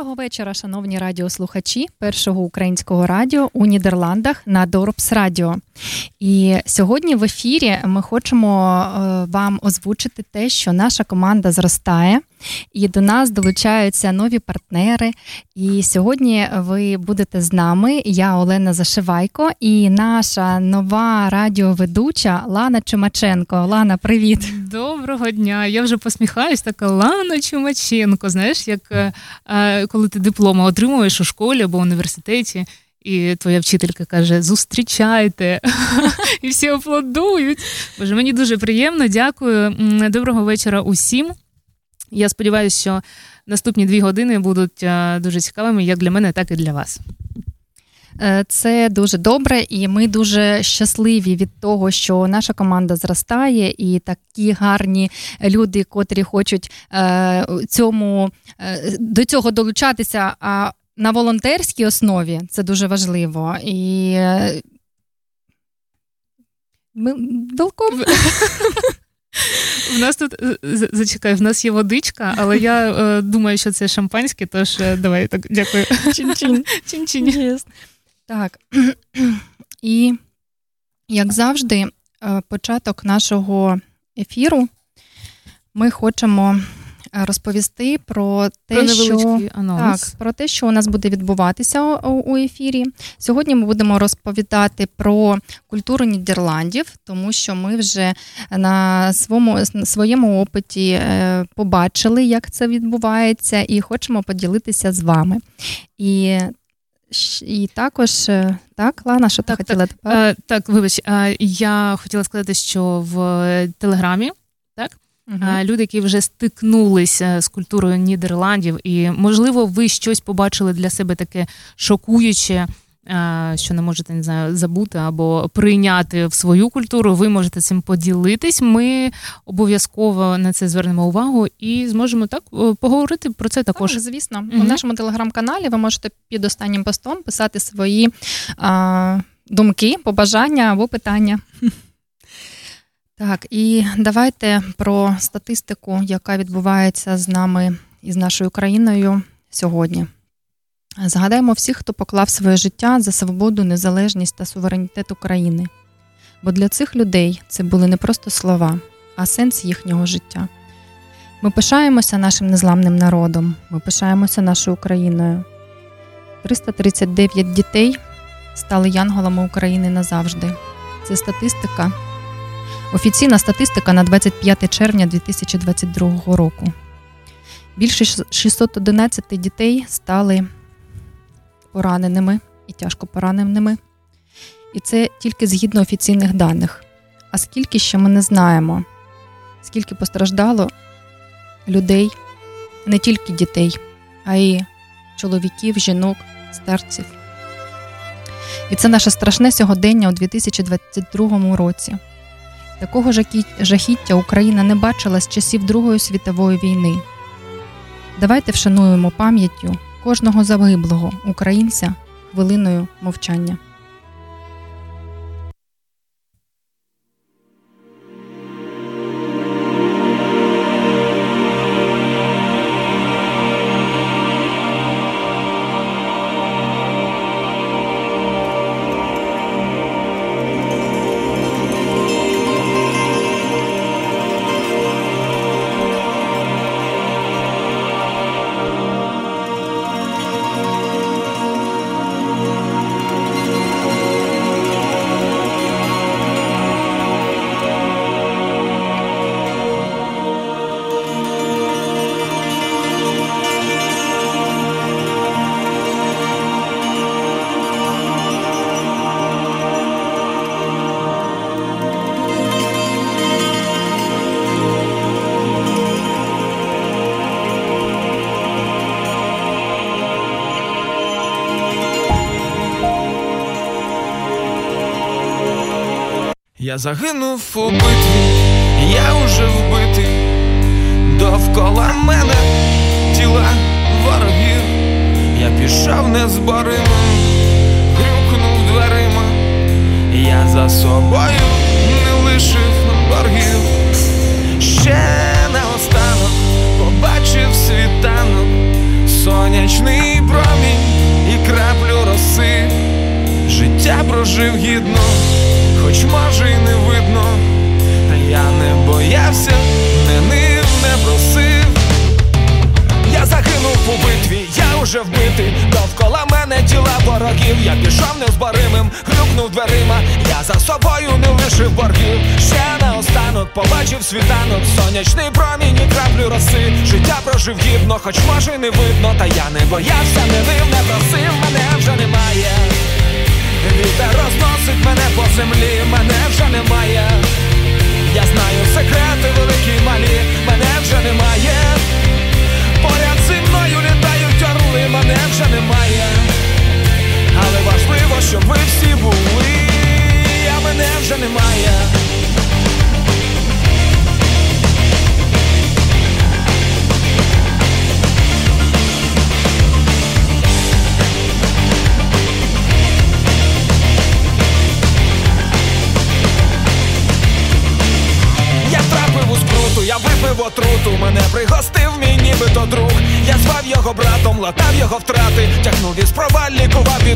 Доброго вечора, шановні радіослухачі першого українського радіо у Нідерландах на Дорпс Радіо. І сьогодні в ефірі ми хочемо е, вам озвучити те, що наша команда зростає, і до нас долучаються нові партнери. І сьогодні ви будете з нами. Я Олена Зашивайко і наша нова радіоведуча Лана Чумаченко. Лана, привіт. Доброго дня. Я вже посміхаюсь, така Лана Чумаченко. Знаєш, як е, е, коли ти диплома отримуєш у школі або університеті. І твоя вчителька каже: зустрічайте, і всі аплодують. Боже, мені дуже приємно, дякую. Доброго вечора усім. Я сподіваюся, що наступні дві години будуть дуже цікавими як для мене, так і для вас. Е, це дуже добре, і ми дуже щасливі від того, що наша команда зростає, і такі гарні люди, котрі хочуть е, цьому е, до цього долучатися. А на волонтерській основі це дуже важливо. І ми Велком. В нас тут зачекай, в нас є водичка, але я е, думаю, що це шампанське, тож е, давай так дякую. Чин-чин. Чин-чин. Yes. Так. І, як завжди, е, початок нашого ефіру ми хочемо розповісти про те, про що анонс. так, про те, що у нас буде відбуватися у, ефірі. Сьогодні ми будемо розповідати про культуру Нідерландів, тому що ми вже на своєму своєму опиті е, побачили, як це відбувається, і хочемо поділитися з вами. І і також е, так, Лана, що так, ти хотіла так, тепер? Так, вибач, я хотіла сказати, що в Телеграмі uh Люди, які вже стикнулися з культурою Нідерландів, і можливо, ви щось побачили для себе таке шокуюче, що не можете не знаю, забути або прийняти в свою культуру. Ви можете цим поділитись. Ми обов'язково на це звернемо увагу і зможемо так поговорити про це також. Так, Звісно, uh у нашому телеграм-каналі ви можете під останнім постом писати свої а, думки, побажання або питання. Так, і давайте про статистику, яка відбувається з нами і з нашою країною сьогодні. Згадаємо всіх, хто поклав своє життя за свободу, незалежність та суверенітет України. Бо для цих людей це були не просто слова, а сенс їхнього життя. Ми пишаємося нашим незламним народом, ми пишаємося нашою Україною. 339 дітей стали янголами України назавжди. Це статистика. Офіційна статистика на 25 червня 2022 року. Більше 611 дітей стали пораненими і тяжко пораненими. І це тільки згідно офіційних даних. А скільки ще ми не знаємо, скільки постраждало людей, не тільки дітей, а й чоловіків, жінок, старців. І це наше страшне сьогодення у 2022 році. Такого жахіття Україна не бачила з часів Другої світової війни. Давайте вшануємо пам'яттю кожного загиблого українця хвилиною мовчання. Я загинув у битві, я уже вбитий, довкола мене тіла ворогів, я пішов незборимим, грюкнув дверима, я за собою не лишив боргів, ще наостанок побачив світанок, сонячний промінь і краплю роси, життя прожив гідно хоч може й не видно, та я не боявся, не нив, не просив. Я загинув у битві, я уже вбитий, довкола мене тіла ворогів, я пішов незборимим, грюкнув дверима, я за собою не лишив боргів. Ще наостанок побачив світанок, сонячний промінь і краплю роси. Життя прожив гідно, хоч може й не видно, та я не боявся, не нив, не просив, мене вже немає. Вітер розносить мене по землі, мене вже немає. Я знаю секрети великі малі, мене вже немає. Поряд зі мною літають орли, мене вже немає. Але важливо, щоб ви всі були, а мене вже немає.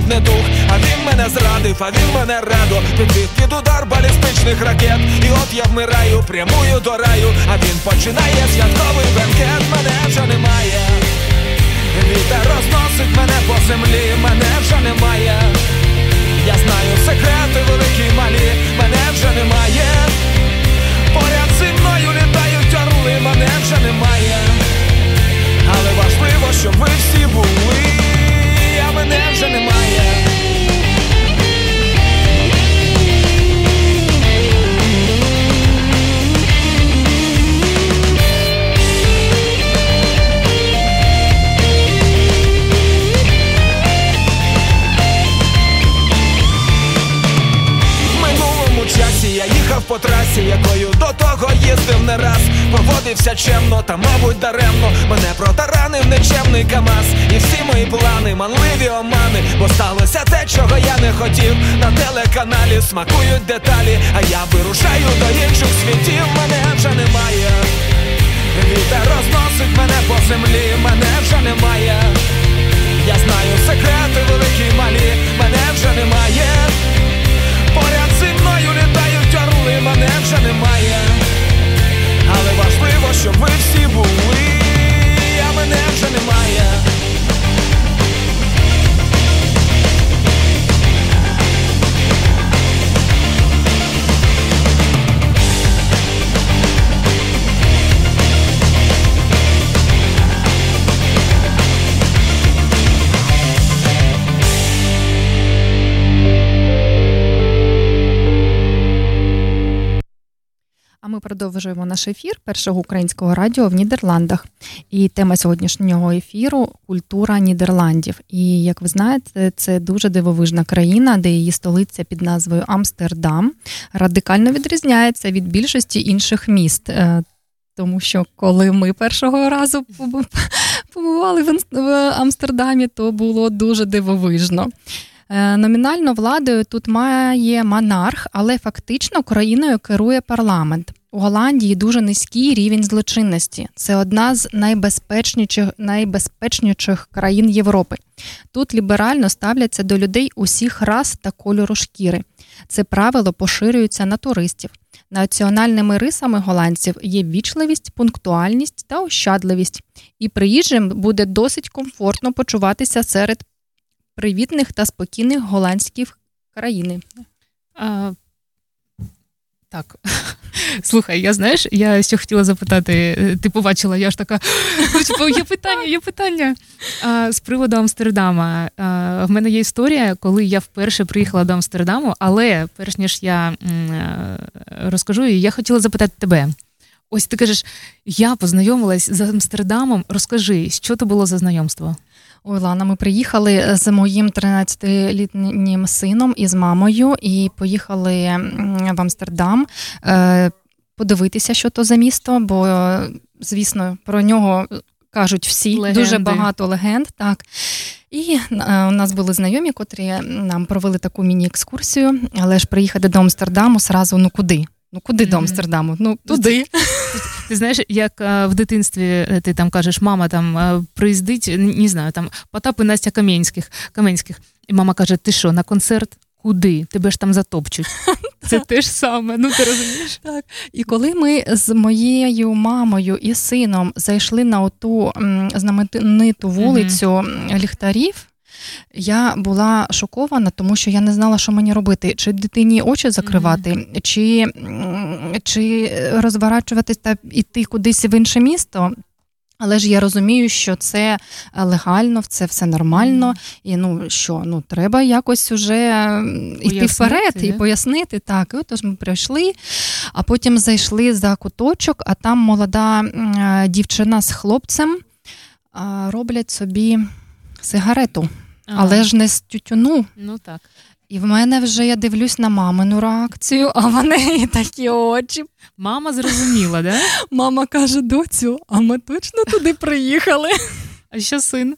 Лікував від недуг. А він мене зрадив, а він мене радо Підвів під удар балістичних ракет. І от я вмираю, прямую до раю. А він починає святковий бенкет, мене вже немає. Вітер розносить мене по землі, мене вже немає. Я знаю секрети великі малі, мене вже немає. Поряд зі мною літають орли, мене вже немає. Але важливо, щоб ви всі були, а мене вже немає. Їхав по трасі, якою до того їздив не раз, поводився чемно, та, мабуть, даремно. Мене протаранив нечемний Камаз, і всі мої плани, манливі омани, бо сталося те, чого я не хотів. На телеканалі смакують деталі, а я вирушаю до інших світів, мене вже немає. Вітер розносить мене по землі, мене вже немає. Я знаю секрети великі малі, мене вже немає. Поряд орли, мене вже немає. Але важливо, щоб ви всі були, а мене вже немає. Продовжуємо наш ефір першого українського радіо в Нідерландах. І тема сьогоднішнього ефіру культура Нідерландів. І як ви знаєте, це дуже дивовижна країна, де її столиця під назвою Амстердам радикально відрізняється від більшості інших міст. Е, тому що коли ми першого разу побували в Амстердамі, то було дуже дивовижно. Е, номінально владою тут має монарх, але фактично країною керує парламент. У Голландії дуже низький рівень злочинності. Це одна з найбезпечніших найбезпечніших країн Європи. Тут ліберально ставляться до людей усіх рас та кольору шкіри. Це правило поширюється на туристів. Національними рисами голландців є вічливість, пунктуальність та ощадливість, і приїжджим буде досить комфортно почуватися серед привітних та спокійних голландських країни. Так, слухай, я знаєш, я ще хотіла запитати, е, ти побачила, я ж така типу, є питання, є питання. А, З приводу Амстердама. А, В мене є історія, коли я вперше приїхала до Амстердаму, але перш ніж я е, розкажу, я хотіла запитати тебе. Ось ти кажеш, я познайомилась з Амстердамом. Розкажи, що це було за знайомство? Ой, Лана, ми приїхали з моїм 13-літнім сином і з мамою, і поїхали в Амстердам е, подивитися, що то за місто, бо, звісно, про нього кажуть всі Легенди. дуже багато легенд. так. І е, у нас були знайомі, котрі нам провели таку міні-екскурсію, але ж приїхати до Амстердаму зразу, ну куди? Ну куди mm-hmm. до Амстердаму? Ну туди. Ти знаєш, як в дитинстві е, ти там кажеш, мама там е, приїздить, не знаю, там Потап і Настя Кам'янських, Кам'янських. І мама каже: Ти що, на концерт? Куди? Тебе ж там затопчуть. Це те ж саме, ну ти розумієш? Так. І коли ми з моєю мамою і сином зайшли на оту знамениту вулицю ліхтарів, я була шокована, тому що я не знала, що мені робити, чи дитині очі закривати, mm-hmm. чи чи розворачуватись та йти кудись в інше місто. Але ж я розумію, що це легально, це все нормально, і ну що, ну треба якось уже йти вперед і пояснити. Так, і отож ми прийшли, а потім зайшли за куточок, а там молода дівчина з хлопцем роблять собі сигарету. Ага. Але ж не з тютюну. Ну так. І в мене вже я дивлюсь на мамину реакцію, а в неї такі очі. Мама зрозуміла, да? Мама каже: доцю, а ми точно туди приїхали. А що син?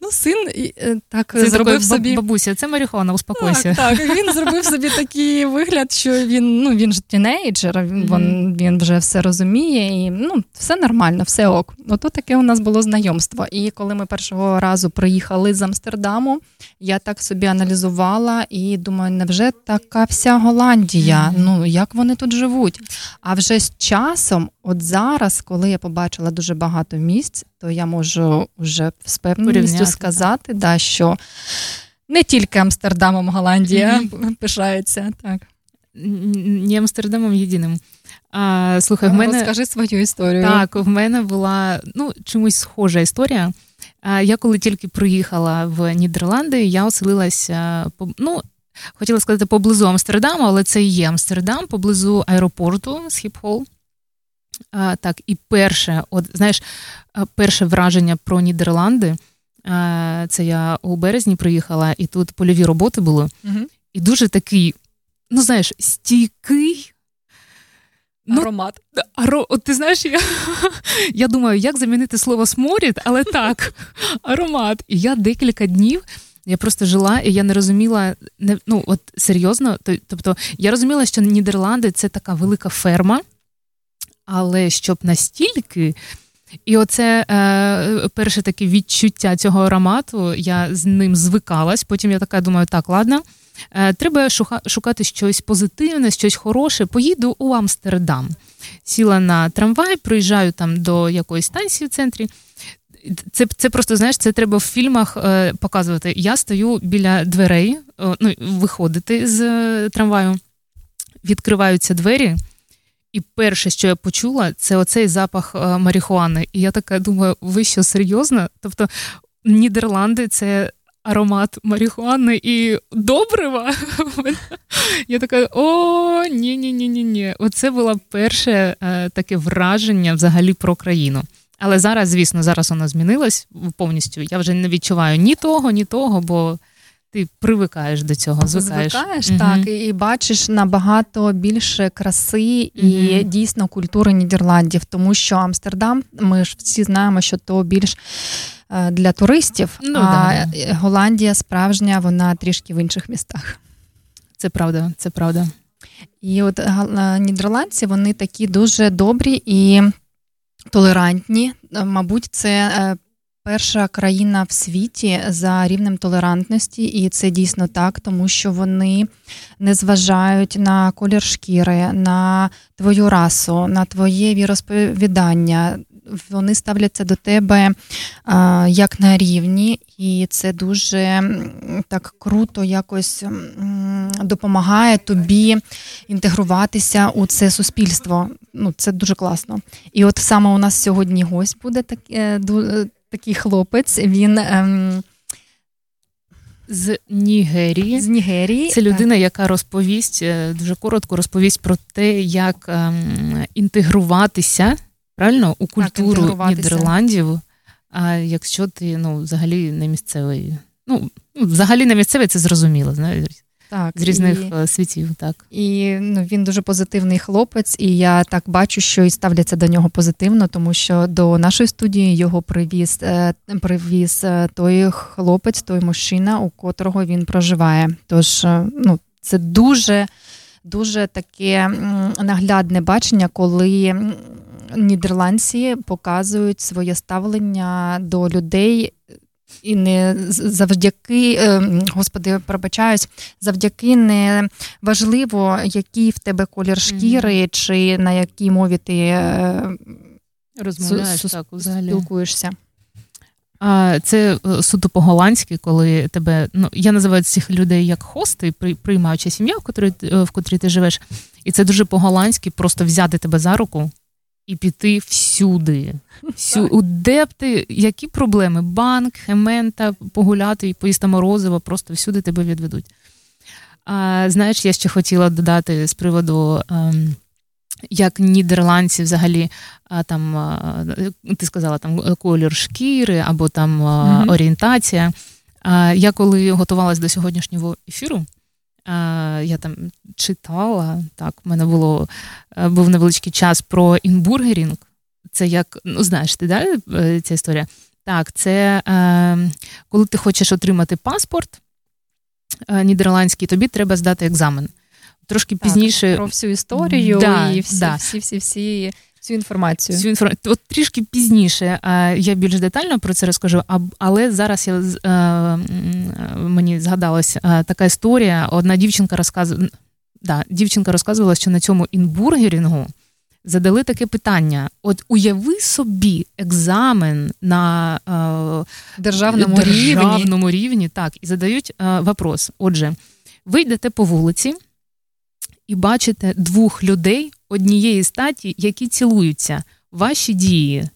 Ну, син е, так це зробив собі бабуся, це марихуана, успокойся. Так, так, Він зробив собі такий вигляд, що він ну він ж тінейджер, він mm-hmm. він вже все розуміє, і ну все нормально, все ок. Ото таке у нас було знайомство. І коли ми першого разу приїхали з Амстердаму, я так собі аналізувала і думаю, невже така вся Голландія? Mm-hmm. Ну як вони тут живуть? А вже з часом, от зараз, коли я побачила дуже багато місць, то я можу вже з певністю сказати, да, що не тільки Амстердамом Голландія mm-hmm. пишається. так. Не Амстердамом єдиним. А, Слухай, в мене Розкажи свою історію. Так, в мене була ну, чомусь схожа історія. А, Я коли тільки приїхала в Нідерланди, я оселилася ну, хотіла сказати поблизу Амстердаму, але це і є Амстердам, поблизу аеропорту Схіпхол. А, Так, і перше, от знаєш, перше враження про Нідерланди. Це я у березні приїхала, і тут польові роботи були. Угу. І дуже такий, ну знаєш, стійкий. Ну, Аромат. Аро, от Ти знаєш, я я думаю, як замінити слово сморід, але так, аромат. І я декілька днів я просто жила, і я не розуміла, не, ну от серйозно, тобто я розуміла, що Нідерланди це така велика ферма, але щоб настільки. І оце е, перше таке відчуття цього аромату, я з ним звикалась. Потім я така думаю, так, ладно, е, треба шукати щось позитивне, щось хороше. Поїду у Амстердам. Сіла на трамвай, приїжджаю там до якоїсь станції в центрі. Це це просто знаєш, це треба в фільмах е, показувати. Я стою біля дверей, ну, виходити з е, трамваю, відкриваються двері. І перше, що я почула, це оцей запах е, марихуани. І я така думаю, ви що серйозно? Тобто Нідерланди це аромат марихуани і добрива. Я така: о, ні ні ні ні ні Оце було перше е, таке враження взагалі про країну. Але зараз, звісно, зараз воно змінилось повністю. Я вже не відчуваю ні того, ні того, бо ти привикаєш до цього, звикаєш. Звикаєш, угу. так, і бачиш набагато більше краси і угу. дійсно культури Нідерландів, тому що Амстердам, ми ж всі знаємо, що то більш е, для туристів, ну, а да. Голландія справжня, вона трішки в інших містах. Це правда, це правда. І от е, нідерландці вони такі дуже добрі і толерантні. Мабуть, це перша країна в світі за рівнем толерантності, і це дійсно так, тому що вони не зважають на колір шкіри, на твою расу, на твоє віросповідання. Вони ставляться до тебе а, як на рівні, і це дуже так круто якось допомагає тобі інтегруватися у це суспільство. Ну, Це дуже класно. І от саме у нас сьогодні гость буде так, е, такий хлопець. Він ем, з Нігерії. З Нігерії. Це людина, так. яка розповість е, дуже коротко розповість про те, як ем, інтегруватися правильно у культуру так, Нідерландів. А якщо ти ну, взагалі не місцевий, ну взагалі не місцевий, це зрозуміло. знаєш. Так, з різних і, е, світів, так і ну він дуже позитивний хлопець, і я так бачу, що і ставляться до нього позитивно, тому що до нашої студії його привіз е, привіз е, той хлопець, той мужчина, у котрого він проживає. Тож ну це дуже дуже таке наглядне бачення, коли нідерландці показують своє ставлення до людей і не завдяки, е, господи, пробачаюсь, завдяки не важливо, який в тебе колір шкіри, mm-hmm. чи на якій мові ти е, розмовляєш су- так, взагалі. спілкуєшся. А це е, суто по-голландськи, коли тебе ну я називаю цих людей як хости, приймаюча сім'я, в котрій в котрій ти живеш, і це дуже по-голландськи просто взяти тебе за руку і піти всюди. Всю, де б ти, які проблеми? Банк, хемента, погуляти і поїсти морозиво, просто всюди тебе відведуть. А, Знаєш, я ще хотіла додати з приводу. А, ем, як нідерландці взагалі а, там, а, ти сказала, там колір шкіри або там mm-hmm. орієнтація. А, Я коли готувалась до сьогоднішнього ефіру, я там читала, так, в мене було е, був невеличкий час про інбургерінг. Це як, ну знаєш, ти да, е, ця історія? Так, це е, коли ти хочеш отримати паспорт е, нідерландський, тобі треба здати екзамен. Трошки так, пізніше про всю історію да, і всі, да. всі, всі, всі Цю інформацію. Цю інформацію. От трішки пізніше я більш детально про це розкажу, але зараз я е, мені згадалась е, така історія. Одна дівчинка розказувала, да, дівчинка розказувала, що на цьому інбургерінгу задали таке питання: от уяви собі екзамен на е, державному, державному рівні. рівні, так, і задають вопрос. Отже, ви йдете по вулиці і бачите двох людей однієї статі, які цілуються. Ваші дії.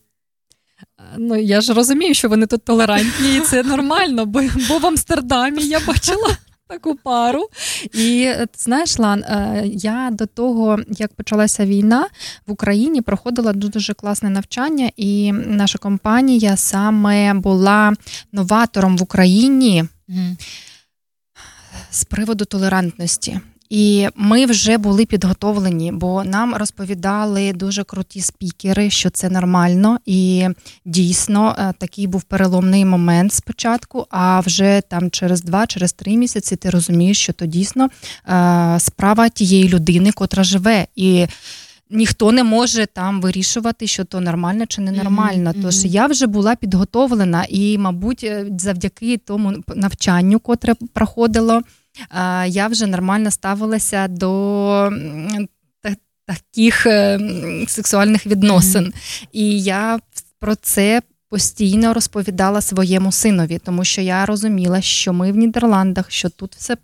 Ну, я ж розумію, що вони тут толерантні, і це нормально, бо, бо в Амстердамі я бачила таку пару. І знаєш, Лан, е, я до того, як почалася війна в Україні, проходила дуже класне навчання, і наша компанія саме була новатором в Україні. Mm. З приводу толерантності. І ми вже були підготовлені, бо нам розповідали дуже круті спікери, що це нормально, і дійсно е, такий був переломний момент спочатку. А вже там через два, через три місяці ти розумієш, що то дійсно е, справа тієї людини, котра живе і. Ніхто не може там вирішувати, що то нормально чи ненормально. Mm-hmm. Тож я вже була підготовлена, і, мабуть, е, завдяки тому навчанню, котре проходило, я вже нормально ставилася до таких е, сексуальних відносин. Mm-hmm. І я про це. Постійно розповідала своєму синові, тому що я розуміла, що ми в Нідерландах, що тут все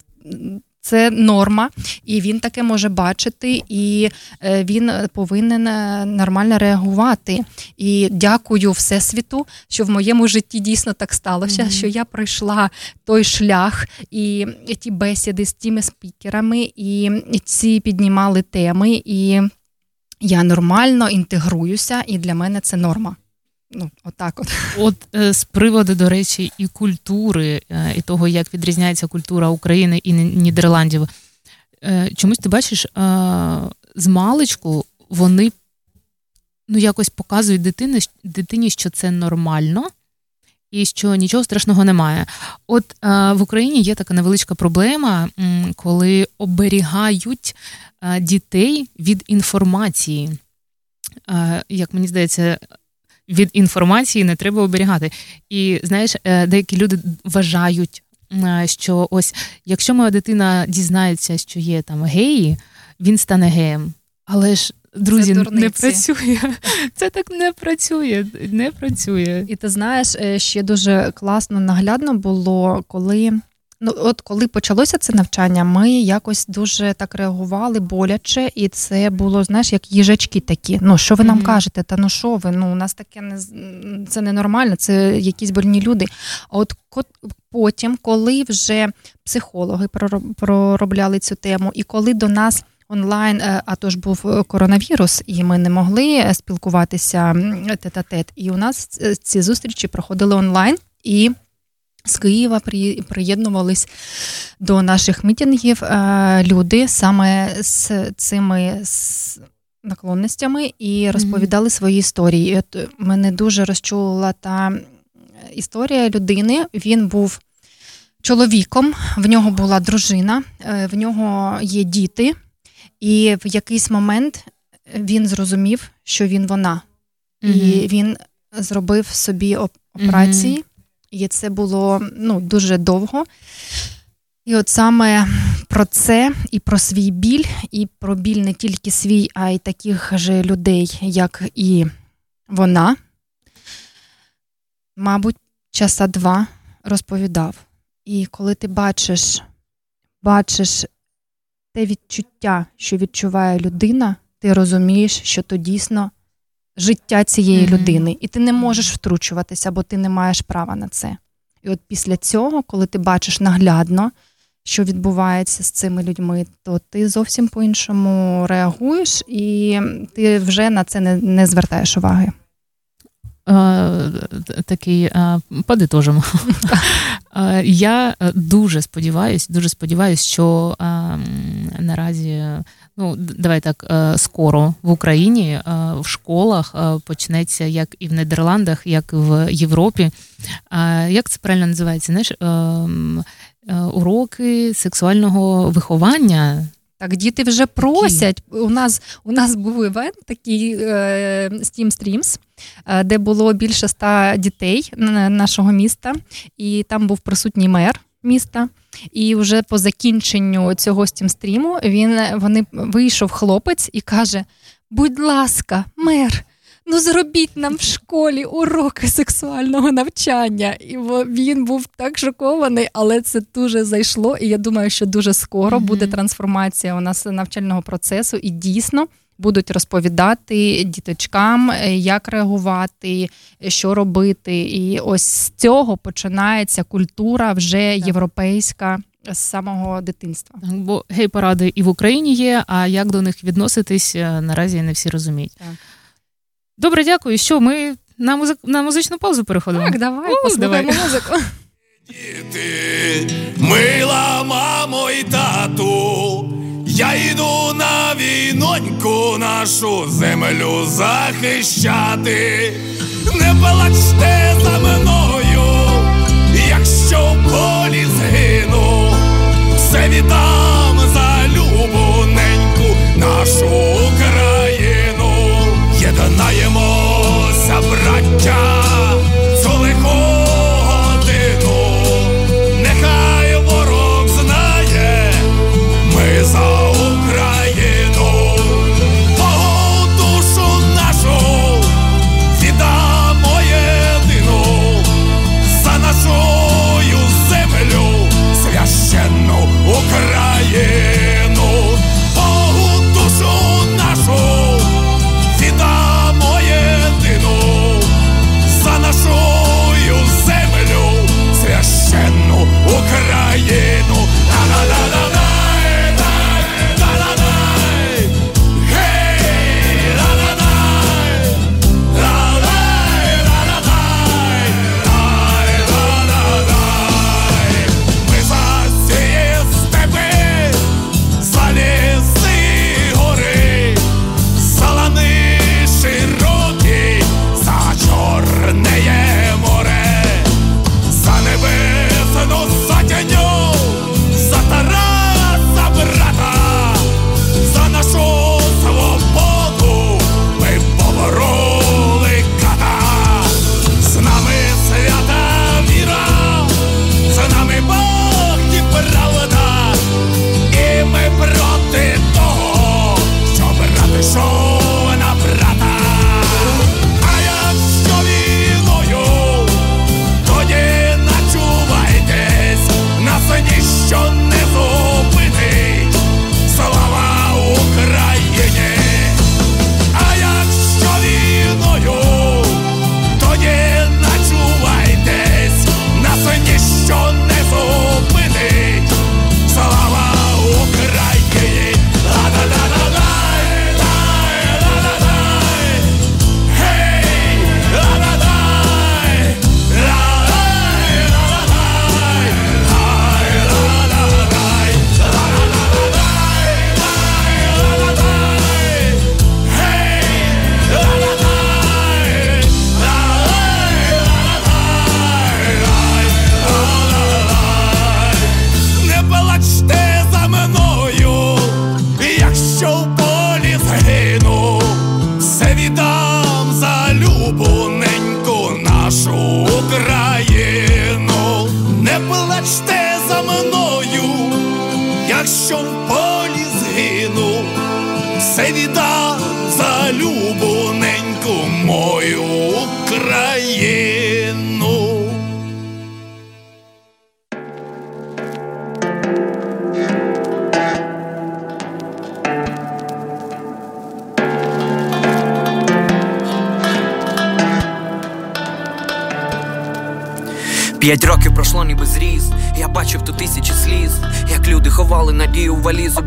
це норма, і він таке може бачити, і е, він повинен е, нормально реагувати. І дякую Всесвіту, що в моєму житті дійсно так сталося, mm-hmm. що я пройшла той шлях і ті бесіди з тими спікерами, і ці піднімали теми, і я нормально інтегруюся, і для мене це норма. Ну, отак от. От е, з приводу, до речі, і культури, е, і того, як відрізняється культура України і Нідерландів. Е, чомусь ти бачиш, з маличку вони ну, якось показують дитині, дитині, що це нормально. І що нічого страшного немає. От в Україні є така невеличка проблема, коли оберігають дітей від інформації. Як мені здається, від інформації не треба оберігати. І знаєш, е, деякі люди вважають, що ось якщо моя дитина дізнається, що є там геї, він стане геєм. Але ж друзі, не працює. Це так не працює. Не працює. І ти знаєш, е, ще дуже класно наглядно було, коли. Ну, от коли почалося це навчання, ми якось дуже так реагували боляче, і це було, знаєш, як їжачки такі. Ну, що ви нам mm-hmm. кажете? Та ну що ви? Ну, у нас таке не це ненормально, це якісь больні люди. А от потім, коли вже психологи проробляли цю тему, і коли до нас онлайн, е, а то ж був е, коронавірус, і ми не могли е, спілкуватися тет-а-тет. І у нас ці зустрічі проходили онлайн і. З Києва приєднувались до наших мітингів люди саме з цими наклонностями і розповідали свої історії. І от Мене дуже розчулила та історія людини. Він був чоловіком, в нього була дружина, в нього є діти. І в якийсь момент він зрозумів, що він вона, і він зробив собі операції. І це було ну, дуже довго. І от саме про це і про свій біль, і про біль не тільки свій, а й таких же людей, як і вона, мабуть, часа два розповідав. І коли ти бачиш, бачиш те відчуття, що відчуває людина, ти розумієш, що то дійсно життя цієї mm-hmm. людини, і ти не можеш втручуватися, бо ти не маєш права на це. І от після цього, коли ти бачиш наглядно, що відбувається з цими людьми, то ти зовсім по-іншому реагуєш, і ти вже на це не, не звертаєш уваги. Такий подитожимо. Я дуже сподіваюся, дуже сподіваюся, що наразі, ну давай так, скоро в Україні в школах почнеться як і в Нідерландах, як і в Європі. Як це правильно називається? Знаєш, уроки сексуального виховання. Так, діти вже просять. У нас у нас був івент такий е, Steam Streams, е, де було більше ста дітей нашого міста, і там був присутній мер міста. І вже по закінченню цього стімстріму він вони вийшов хлопець і каже: Будь ласка, мер, ну зробіть нам в школі уроки сексуального навчання. І він був так шокований, але це дуже зайшло. І я думаю, що дуже скоро mm-hmm. буде трансформація у нас навчального процесу, і дійсно. Будуть розповідати діточкам, е, як реагувати, що робити. І ось з цього починається культура вже так. європейська з самого дитинства. Бо гей-паради і в Україні є. А як до них відноситись, е, наразі не всі розуміють. Так. Добре, дякую. Що ми на музик... на музичну паузу переходимо? Так, давай, О, послухаємо давай. музику. Діти, мила мамо і тату, я йду на війноньку нашу землю захищати, не плачте за мною, якщо в полі згину, все віддам за любу неньку нашу Україну. Єднаємося,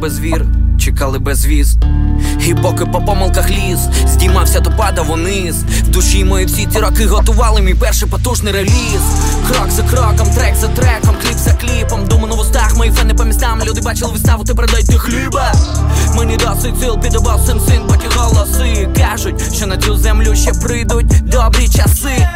без вір, чекали без віз. І поки по помилках ліз, здіймався, то падав униз. В душі мої всі ці роки готували мій перший потужний реліз. Крок за кроком, трек за треком, кліп за кліпом. Думаю, на вустах мої фени по містам. Люди бачили виставу, тепер дайте хліба. Мені досить сил підобав син син, поки голоси кажуть, що на цю землю ще прийдуть добрі часи.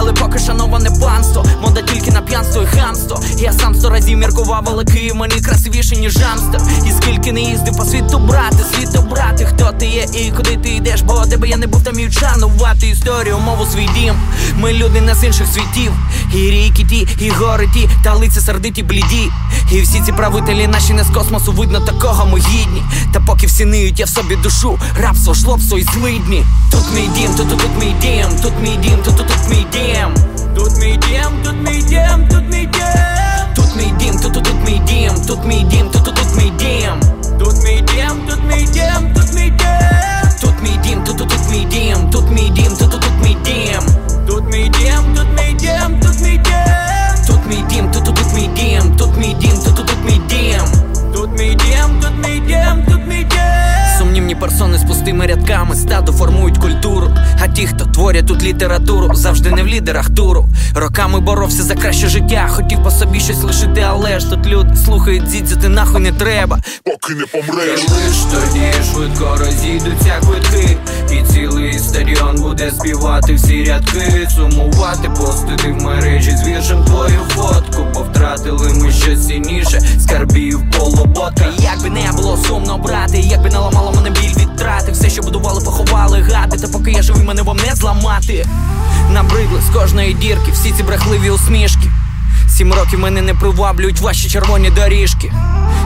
Але поки шановане панство, мода тільки на п'янство і хамство. Я сам сто разів міркував, але Київ мені красивіше, ніж Амстер І скільки не їздив по світу брати, світу брати, хто ти є і куди ти йдеш, бо тебе я не був там і вшанувати історію, мову свій дім. Ми люди не з інших світів, і ріки ті, і гори ті, та лиця сердиті бліді. І всі ці правителі наші не з космосу, видно, такого ми гідні. Та поки всі ниють, я в собі душу, рабство, шлопство і злидні. Тут мій дім, тут тут, мій дім, тут мій дім, тут тут, мій дім. Тут мій дім, тут мій дім, тут мій дім. Тут мій дім, тут тут, мій дім, тут мій дім, тут тут, мій дім. Тут мій дім, тут мій дім, тут мій дім. Тут мій дім, тут тут, мій дім, тут мій дім, тут, тут мій дім. Тут мій дім, тут мій дім, тут мій дім. Тут мій дім, тут тут, тут мій дім, тут мій дім, тут тут, тут мій дім. Тут мій дім, тут мій дім, тут мій дім. Сумнівні персони з пустими рядками стадо формують культуру. А ті, хто творять тут літературу, завжди не в лідерах туру. Роками боровся за краще життя, хотів по собі щось лишити, але ж тут люди слухають дзідзяти нахуй не треба. Поки не помреш. Лиш тоді швидко розійдуться квитки, і цілий стадіон буде співати всі рядки, сумувати, постити в мережі з віршем твою фотку, бо втратили ми щось цінніше, скарбів полуботка. Як би не було сумно брати, як би не ламало мене біль від трати, все, що будували, поховали гати, та поки я живий, мене вам не зламати. Набридли з кожної дірки, всі ці брехливі усмішки. Сім років мене не приваблюють ваші червоні доріжки.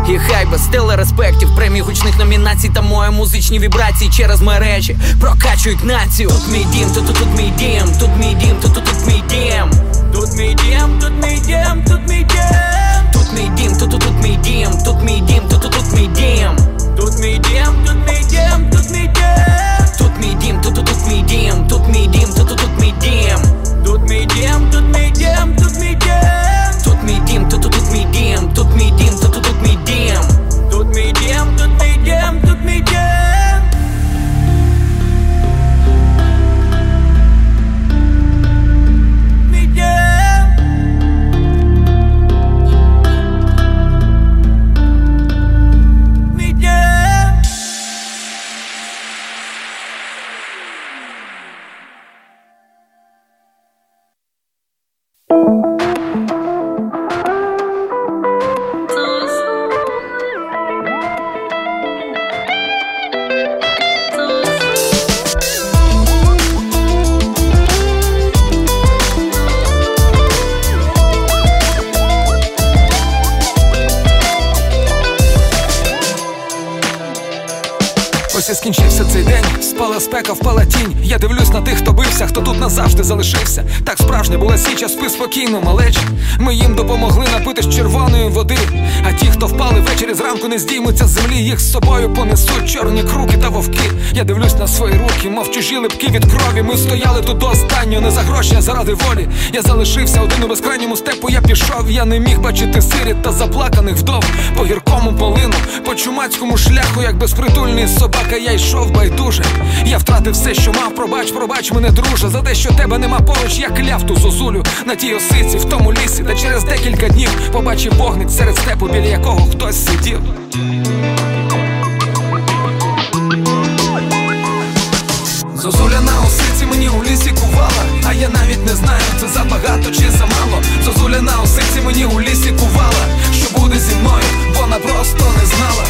І хай без телереспектів, премій гучних номінацій та мої музичні вібрації через мережі прокачують націю. Тут мій дім, тут тут, тут мій дім, тут мій дім, тут тут, тут мій дім. Тут мій дім, тут мій дім, тут мій дім. Тут мій дім, тут тут, тут мій дім, тут мій дім, тут тут, тут мій дім. Тут мій дім, тут мій дім, тут мій дім. Тут мій дім, тут тут, тут мій дім, тут мій дім, тут тут, тут мій дім. Тут мій дім, тут мій дім, тут мій дім. Тут мій дім, тут тут, тут мій дім, тут мій дім, тут тут, тут мій дім. Тут мій дім, тут мій дім, тут мій назавжди залишився. Січа, спи спокійно, малече. Ми їм допомогли напитись червоної води. А ті, хто впали ввечері зранку, не здіймуться з землі, їх з собою понесуть чорні круки та вовки. Я дивлюсь на свої руки, мов чужі липки від крові. Ми стояли тут до останнього, не за гроші, а заради волі. Я залишився один у безкрайньому степу. Я пішов, я не міг бачити сиріт та заплаканих вдов по гіркому полину, по чумацькому шляху, як безпритульний собака, я йшов байдуже. Я втратив все, що мав, пробач, пробач мене, друже, за те, що тебе нема поруч, я кляв ту зозулю на тій осиці, в тому лісі, та через декілька днів побачив вогник серед степу, біля якого хтось сидів. Зозуля на осиці мені у лісі кувала, а я навіть не знаю, це забагато чи замало. Зозуля на осиці мені у лісі кувала, що буде зі мною, вона просто не знала.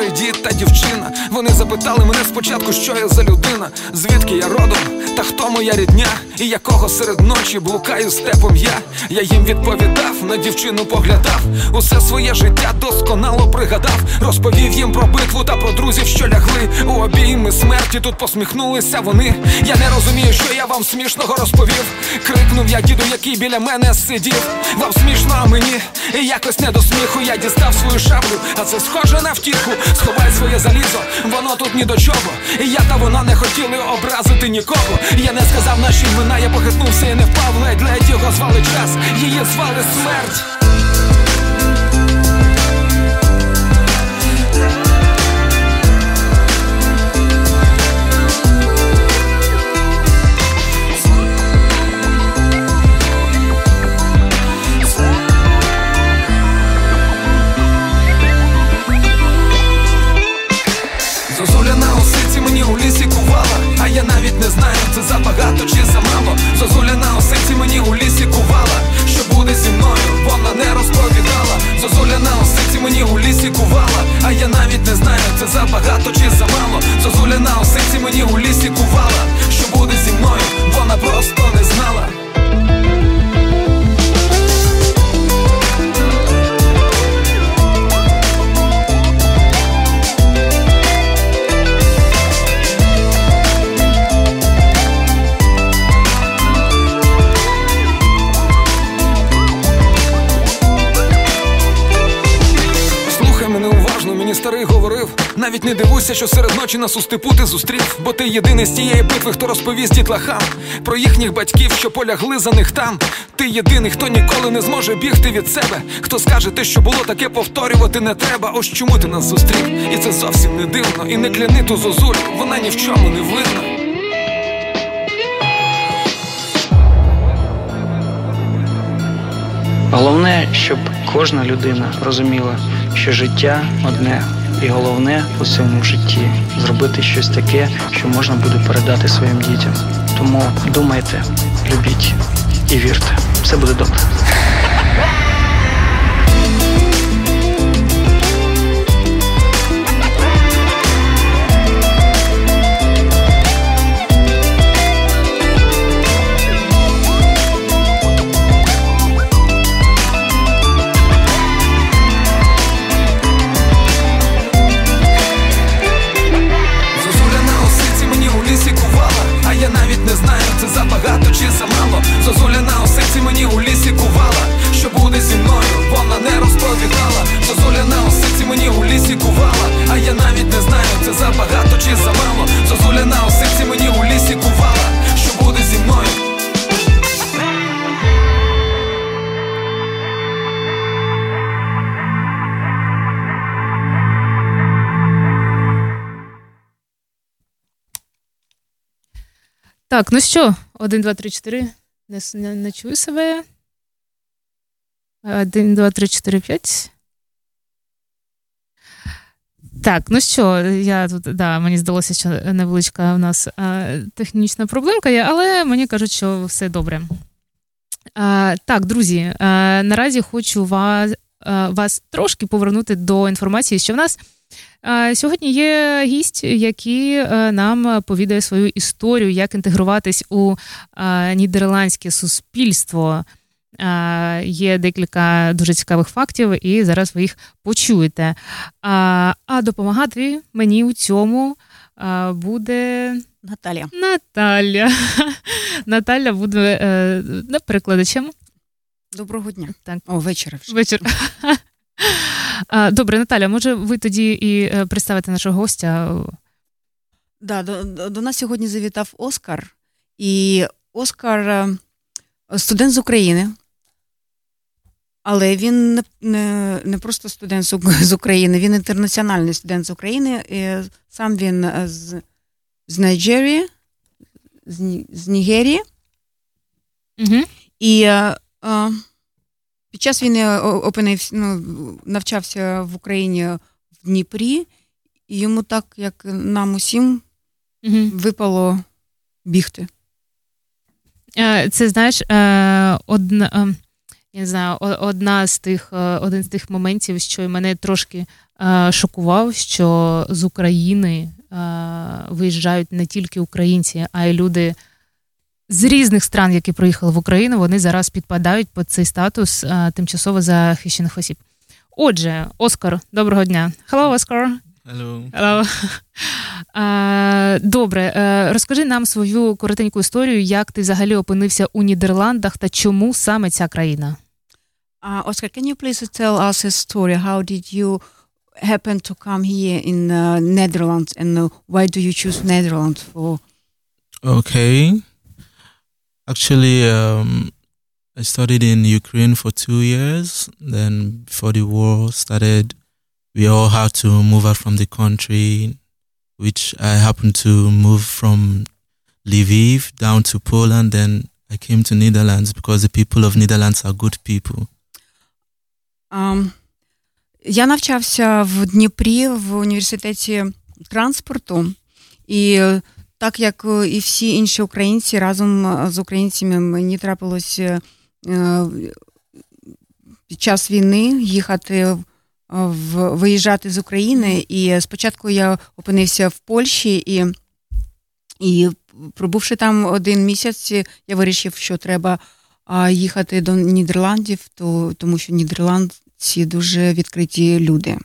Старий дід та дівчина. Вони запитали мене спочатку, що я за людина, звідки я родом, та хто моя рідня, і якого серед ночі блукаю степом я. Я їм відповідав, на дівчину поглядав, усе своє життя досконало пригадав, розповів їм про битву та про друзів, що лягли у обійми смерті. Тут посміхнулися вони. Я не розумію, що я вам смішного розповів. Крикнув я діду, який біля мене сидів. Вам смішно, а мені і якось не до сміху. Я дістав свою шаблю, а це схоже на втіху. Сховай своє залізо, воно тут ні до чого. І я та вона не хотіли образити нікого. Я не сказав наші імена, я похитнувся і не впав. Ледь-ледь його звали час, її звали смерть. Зозуля на осиці мені у лісі кувала, а я навіть не знаю, це забагато чи замало. У лісі кувала, що буде зі мною, вона не розповідала. Зозуля на осиці мені у лісі кувала, а я навіть не знаю, це забагато чи замало. Зозуля на осиці мені у лісі кувала, що буде зі мною, вона просто не Навіть не дивуйся, що серед ночі нас у степу ти зустрів, бо ти єдиний з тієї битви, хто розповість дітлахам про їхніх батьків, що полягли за них там. Ти єдиний, хто ніколи не зможе бігти від себе. Хто скаже те, що було таке, повторювати не треба. Ось чому ти нас зустрів. І це зовсім не дивно. І не кляни ту зозулю, вона ні в чому не винна. Головне, щоб кожна людина розуміла, що життя одне, і головне у цьому житті зробити щось таке, що можна буде передати своїм дітям. Тому думайте, любіть і вірте, все буде добре. Розповідала. Зозуля на осиці мені у лісі кувала, а я навіть не знаю, це забагато чи замало. Зозуля на осиці мені у лісі кувала, що буде зі мною. Так, ну що, один, два, три, чотири. Не, не, не чую себе. Один, два, три, чотири, п'ять. Так, ну що, я тут, да, мені здалося, що невеличка у нас а, технічна проблемка є, але мені кажуть, що все добре. А, так, друзі, а, наразі хочу вас, а, вас трошки повернути до інформації, що в нас Сьогодні є гість, який е, нам повідає свою історію, як інтегруватись у е, нідерландське суспільство. Е, Є декілька дуже цікавих фактів, і зараз ви їх почуєте. А, а допомагати мені у цьому е, буде Наталія. Наталя. Наталя буде е, перекладачем. Доброго дня. Так. О, вечора вже. Вечір. Добре, Наталя, може ви тоді і е, представите нашого гостя? Да, до, до, нас сьогодні завітав Оскар, і Оскар е, студент з України. Але він не, не, не просто студент з України, він інтернаціональний студент з України. І сам він е, з, з Найджерії, з, з Нігерії. Угу. І е, е, під час війни опинився, ну, навчався в Україні в Дніпрі, і йому так, як нам усім, Угу. випало бігти. Це знаєш, одна, е, я не знаю, одна з тих, е, один з тих моментів, що мене трошки е, шокував, що з України виїжджають не тільки українці, а й люди з різних стран, які приїхали в Україну, вони зараз підпадають під цей статус тимчасово захищених осіб. Отже, Оскар, доброго дня. Hello, Оскар. Hello. Hello. Добре, розкажи нам свою коротеньку історію, як ти взагалі опинився у Нідерландах та чому саме ця країна? Uh, Oscar, can you please tell us a story? How did you happen to come here in uh, Netherlands, and uh, why do you choose Netherlands for? Okay, actually, um, I studied in Ukraine for two years. Then, before the war started, we all had to move out from the country, which I happened to move from Lviv down to Poland. Then I came to Netherlands because the people of Netherlands are good people. Um, я навчався в Дніпрі в університеті транспорту, і так як і всі інші українці разом з українцями мені трапилось під час війни їхати в виїжджати з України. І спочатку я опинився в Польщі і, і пробувши там один місяць, я вирішив, що треба їхати до Нідерландів, то, тому що нідерландці дуже відкриті люди.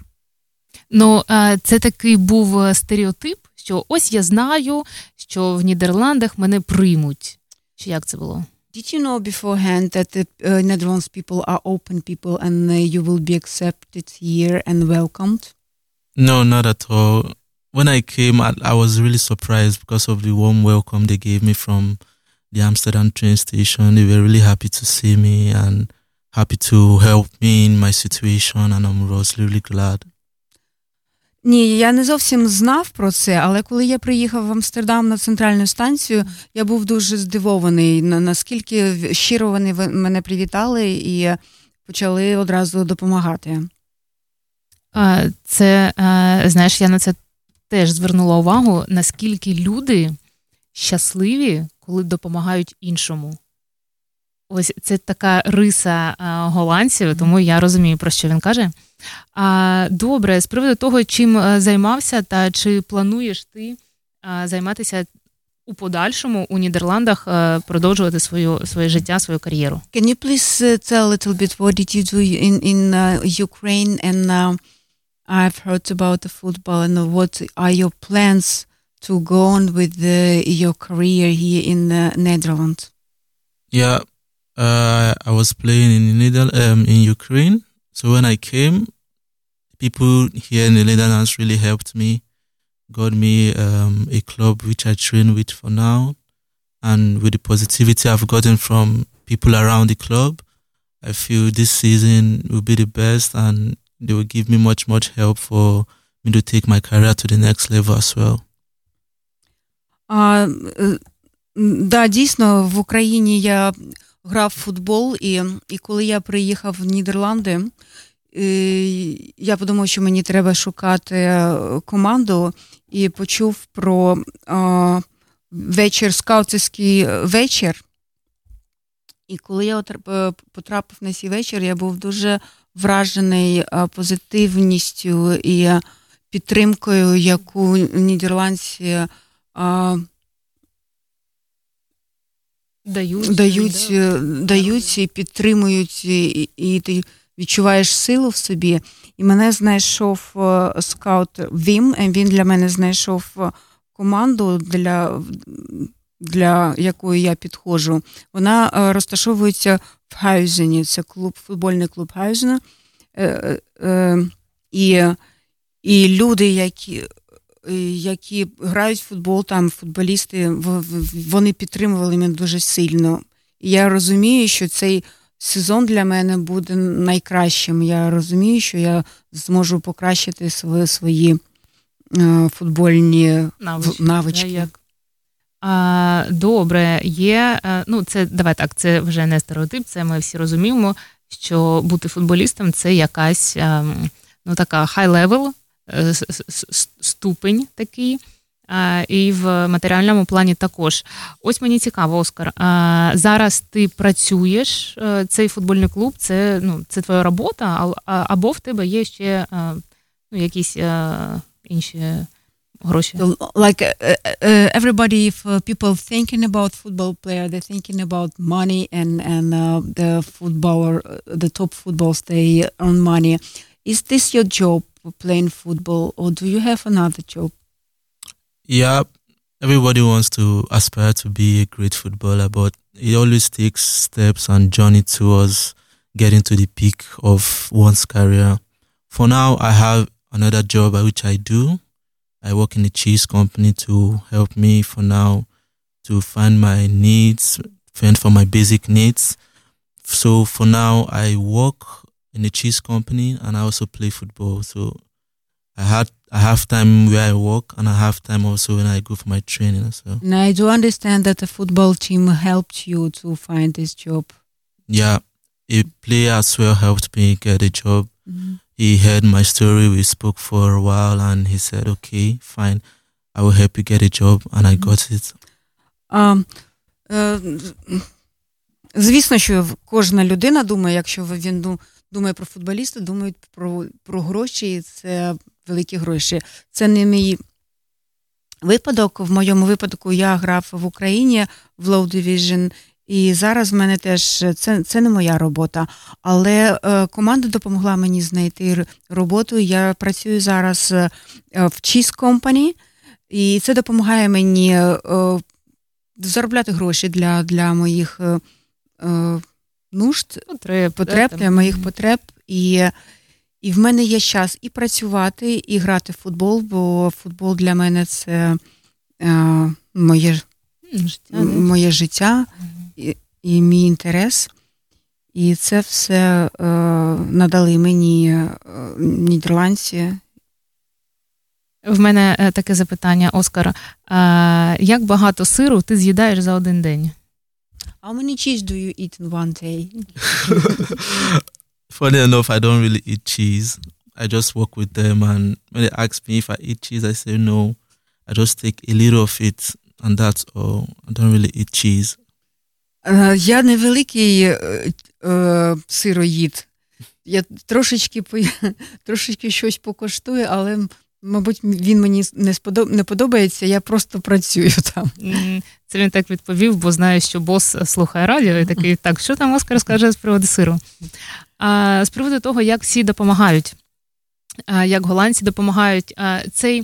Ну, це такий був стереотип, що ось я знаю, що в Нідерландах мене приймуть. Чи як це було? Did you know beforehand that the uh, Netherlands people are open people and uh, you will be accepted here and welcomed? No, not at all. When I came, I, I was really surprised because of the warm welcome they gave me from the Amsterdam train station. They were really happy to see me and happy to help me in my situation, and I'm was really glad. Ні, я не зовсім знав про це, але коли я приїхав в Амстердам на центральну станцію, я був дуже здивований, наскільки щиро вони мене привітали і почали одразу допомагати. Це, знаєш, я на це теж звернула увагу, наскільки люди щасливі, коли допомагають іншому. Ось це така риса голландців, тому я розумію, про що він каже. А, Добре, з приводу того, чим займався, та чи плануєш ти займатися у подальшому у Нідерландах, продовжувати свою своє життя, свою кар'єру? Can you please tell a little bit what did you do in in uh, Ukraine and uh, I've heard about the football and what are your plans to go on with the, your career here in the Netherlands? Yeah, uh, I was playing in Nether- um, in Ukraine. So when I came, people here in the Netherlands really helped me, got me um, a club which I train with for now. And with the positivity I've gotten from people around the club, I feel this season will be the best and they will give me much, much help for me to take my career to the next level as well. А, да, дійсно, в Україні я грав в футбол, і і коли я приїхав в Нідерланди, і, я подумав, що мені треба шукати команду, і почув про а, вечір, скаутський вечір. І коли я потрапив на цей вечір, я був дуже вражений позитивністю і підтримкою, яку нідерландці дають, дають, да. дають і підтримують, і, і ти відчуваєш силу в собі. І мене знайшов скаут Вім, він для мене знайшов команду, для для якої я підходжу. Вона розташовується в Гайзені, це клуб, футбольний клуб Гайзена. Е, е, і, і люди, які які грають в футбол, там футболісти, вони підтримували мене дуже сильно. Я розумію, що цей сезон для мене буде найкращим. Я розумію, що я зможу покращити свої свої футбольні навички. навички. Як? А, Добре, є. Ну, це давай так, це вже не стереотип, це ми всі розуміємо, що бути футболістом це якась ну, така high level ступень такий. І в матеріальному плані також. Ось мені цікаво, Оскар. Зараз ти працюєш, цей футбольний клуб, це ну, це твоя робота, або в тебе є ще ну, якісь інші гроші. Like uh, uh, everybody, if uh, people thinking about football player, they're thinking about money and and uh, the footballer, uh, the top footballs, they earn money. Is this your job, playing football, or do you have another job? Yeah, everybody wants to aspire to be a great footballer, but it always takes steps and journey towards getting to the peak of one's career. For now, I have another job which I do. I work in a cheese company to help me for now to find my needs, fend for my basic needs. So for now, I work in a cheese company and I also play football. So I had I have time where I work and I have time also when I go for my training as well. And I do understand that the football team helped you to find this job. Yeah, a player as well helped me get a job. He heard my story. We spoke for a while, and he said, "Okay, fine, I will help you get a job," and I got it. А, е, звісно, що кожна людина думає, якщо він ду- думає про футболіста, думає про, про гроші, і це великі гроші. Це не мій випадок. В моєму випадку я грав в Україні в Low Division, і зараз в мене теж це, це не моя робота. Але е, команда допомогла мені знайти роботу. Я працюю зараз е, в Cheese Company, і це допомагає мені е, заробляти гроші для, для моїх е, е, нужд, Потреб, потреб для моїх потреб. І, і в мене є час і працювати, і грати в футбол, бо футбол для мене це е, моє, життя, моє життя і, і мій інтерес. І це все е, надали мені е, нідерландці. В мене е, таке запитання, Оскар. Е, Як багато сиру ти з'їдаєш за один день? How many cheese do you eat in one day? Funny enough, I don't really eat cheese. I just work with them, and when they ask me if I eat cheese, I say no. I just take a little of it, and that's all. I don't really eat cheese. Е, Я невеликий е, е, сироїд. Я трошечки по- трошечки щось покоштую, але, мабуть, він мені не сподоб... не подобається, я просто працюю там. Це він так відповів, бо знає, що бос слухає радіо і такий, так, що там Оскар скаже з приводу сиру? А, з приводу того, як всі допомагають, а, як голландці допомагають, а, цей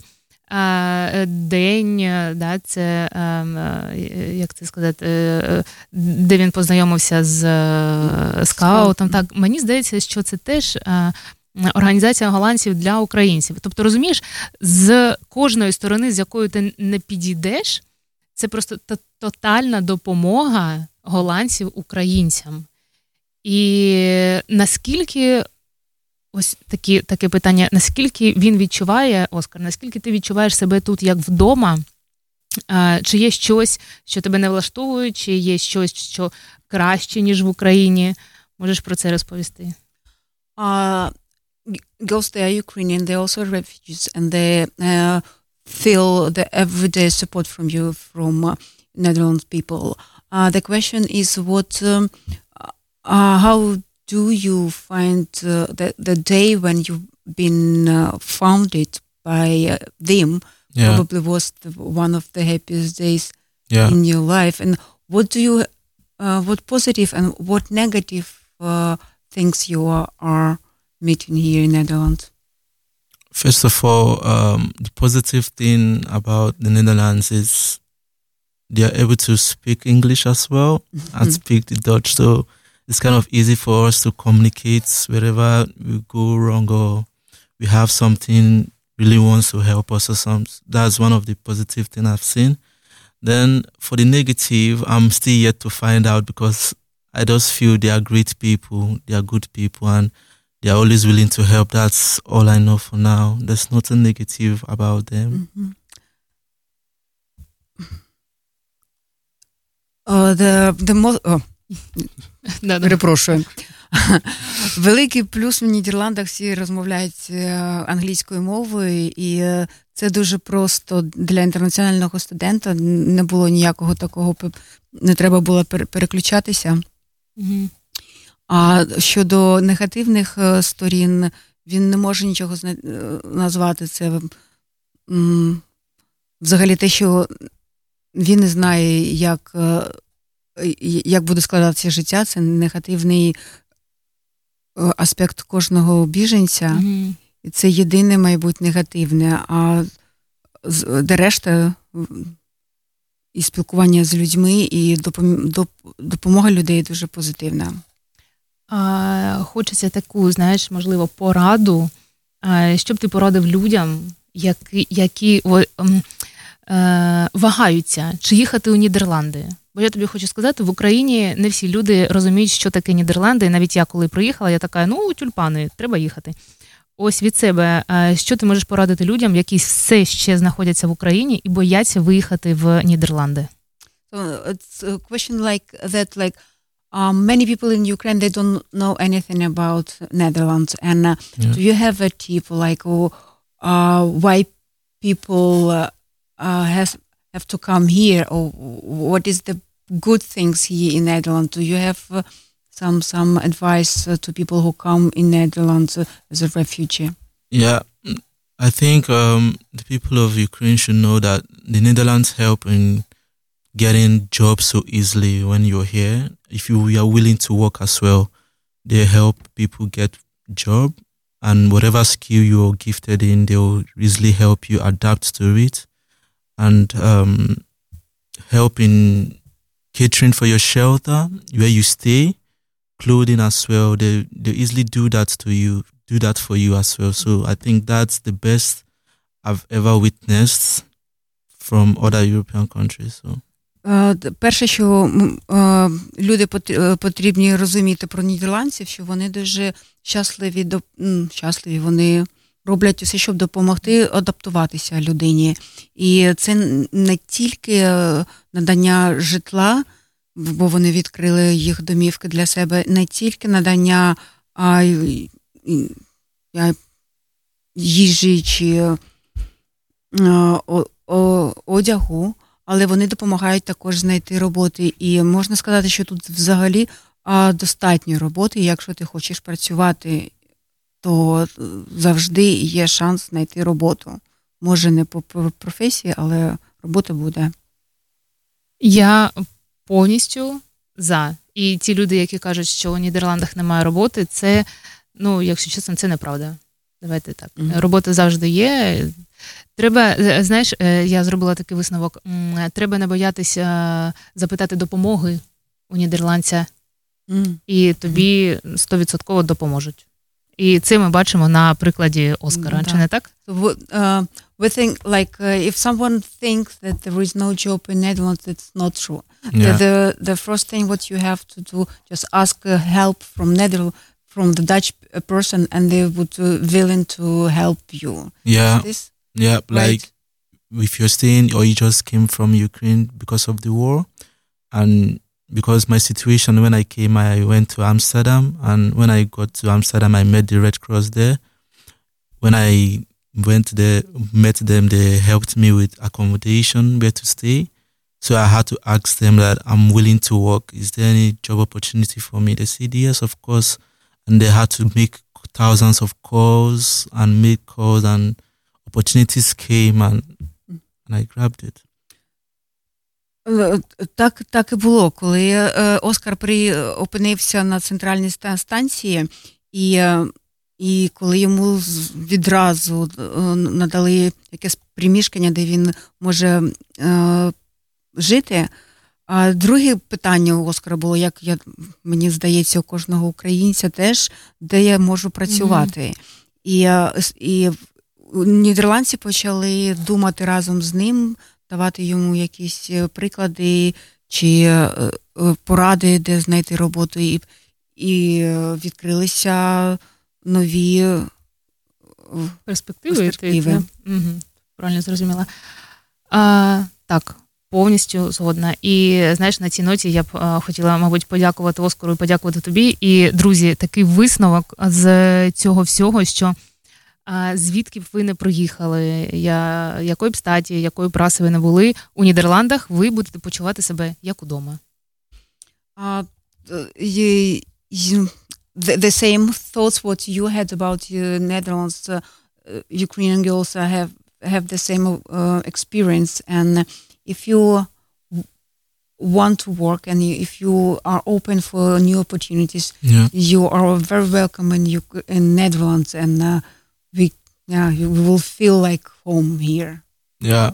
а, день, е, да, це, е, як це сказати, е, е, де він познайомився з е, скаутом. Так, мені здається, що це теж. Організація голландців для українців. Тобто, розумієш, з кожної сторони, з якою ти не підійдеш, це просто тотальна допомога голландців українцям. І наскільки ось такі, таке питання: наскільки він відчуває, Оскар, наскільки ти відчуваєш себе тут як вдома? Чи є щось, що тебе не влаштовує, чи є щось, що краще, ніж в Україні? Можеш про це розповісти? Uh, girls, they are Ukrainian, they're also refugees, and they uh, feel the everyday support from you, from uh, Netherlands people. Uh, the question is what, um, uh, how do you find uh, the, the day when you've been uh, founded by uh, them? Yeah, Probably was the, one of the happiest days yeah. in your life and what do you uh, what positive and what negative uh, things you are, are meeting here in Netherlands First of all, um, the positive thing about the Netherlands is they are able to speak English as well and speak the Dutch. So it's kind of easy for us to communicate wherever we go wrong or we have something really wants to help us or something. That's one of the positive things I've seen. Then for the negative, I'm still yet to find out because I just feel they are great people, they are good people, and they are always willing to help. That's all I know for now. There's nothing negative about them. uh, the, the mo- oh, Да, перепрошую великий плюс в Нідерландах всі розмовляють е, англійською мовою, і е, це дуже просто для інтернаціонального студента. Не було ніякого такого, не треба було пере- переключатися. Мгм. А щодо негативних е, сторін, він не може нічого е, назвати. Це взагалі те, що він не знає, як е, як буде складатися життя, це негативний аспект кожного біженця, mm-hmm. і це єдине, мабуть, негативне. А де решта і спілкування з людьми, і допомога людей дуже позитивна. Хочеться таку, знаєш, можливо, пораду, щоб ти порадив людям, які які е, вагаються, чи їхати у Нідерланди. Бо я тобі хочу сказати, в Україні не всі люди розуміють, що таке Нідерланди. Навіть я коли приїхала, я така, ну тюльпани, треба їхати. Ось від себе, що ти можеш порадити людям, які все ще знаходяться в Україні і бояться виїхати в Нідерланди? So it's a question like that, like um, many people in Ukraine they don't know anything about Netherlands, and uh, yeah. do you have a tip like uh, why people uh, uh, has have to come here, or what is the good things here in Netherlands? Do you have uh, some some advice uh, to people who come in Netherlands as a refugee? Yeah, I think um, the people of Ukraine should know that the Netherlands help in getting jobs so easily when you're here. If you are willing to work as well, they help people get job and whatever skill you're gifted in, they'll easily help you adapt to it and um, help in catering for your shelter, where you stay, clothing as well. They they easily do that to you, do that for you as well. So I think that's the best I've ever witnessed from other European countries. So. Перше, що люди потрібні розуміти про нідерландців, що вони дуже щасливі, щасливі, вони роблять усе, щоб допомогти адаптуватися людині. І це не тільки надання житла, бо вони відкрили їх домівки для себе не тільки надання а, їжі чи одягу, але вони допомагають також знайти роботи. І можна сказати, що тут взагалі достатньо роботи. Якщо ти хочеш працювати, то завжди є шанс знайти роботу. Може, не по професії, але робота буде. Я повністю за. І ті люди, які кажуть, що у Нідерландах немає роботи, це, ну, якщо чесно, це неправда. Давайте так. Mm-hmm. Робота завжди є. Треба, знаєш, е, я зробила такий висновок. Треба не боятися запитати допомоги у нідерландця, mm-hmm. і тобі стовідсотково допоможуть. І це ми бачимо на прикладі Оскара, mm-hmm. чи не так? Uh, we think like uh, if someone thinks that there is no job in Netherlands, it's not true. Yeah. The, the first thing what you have to do just ask uh, help from Netherlands from the Dutch person, and they would uh, willing to help you. Yeah, yeah, right? like if you're staying or you just came from Ukraine because of the war, and because my situation when I came, I went to Amsterdam, and when I got to Amsterdam, I met the Red Cross there. When I went there, met them, they helped me with accommodation, where to stay. So I had to ask them that I'm willing to work. Is there any job opportunity for me? They said yes, of course. And they had to make thousands of calls and make calls and opportunities came and, and I grabbed it. Так так і було. Коли Оскар при опинився на центральній станції, і І коли йому відразу е, надали якесь приміщення, де він може е, жити. А друге питання у Оскара було, як я, мені здається, у кожного українця теж, де я можу працювати. Mm-hmm. І е, і нідерландці почали думати разом з ним, давати йому якісь е, приклади чи поради, де знайти роботу, і, і відкрилися нові перспективи. перспективи. Угу, Правильно зрозуміла. А, Так, повністю згодна. І знаєш, на цій ноті я б а, хотіла, мабуть, подякувати Оскару і подякувати тобі. І, друзі, такий висновок з цього всього, що звідки б ви не проїхали, я, якої б статі, якої праси ви не були у Нідерландах, ви будете почувати себе як удома. А, є, the, the same thoughts what you had about uh, Netherlands. Uh, Ukrainian girls have have the same uh, experience. And if you want to work and if you are open for new opportunities, Yeah. you are very welcome in you in Netherlands, and uh, we yeah you will feel like home here. Yeah.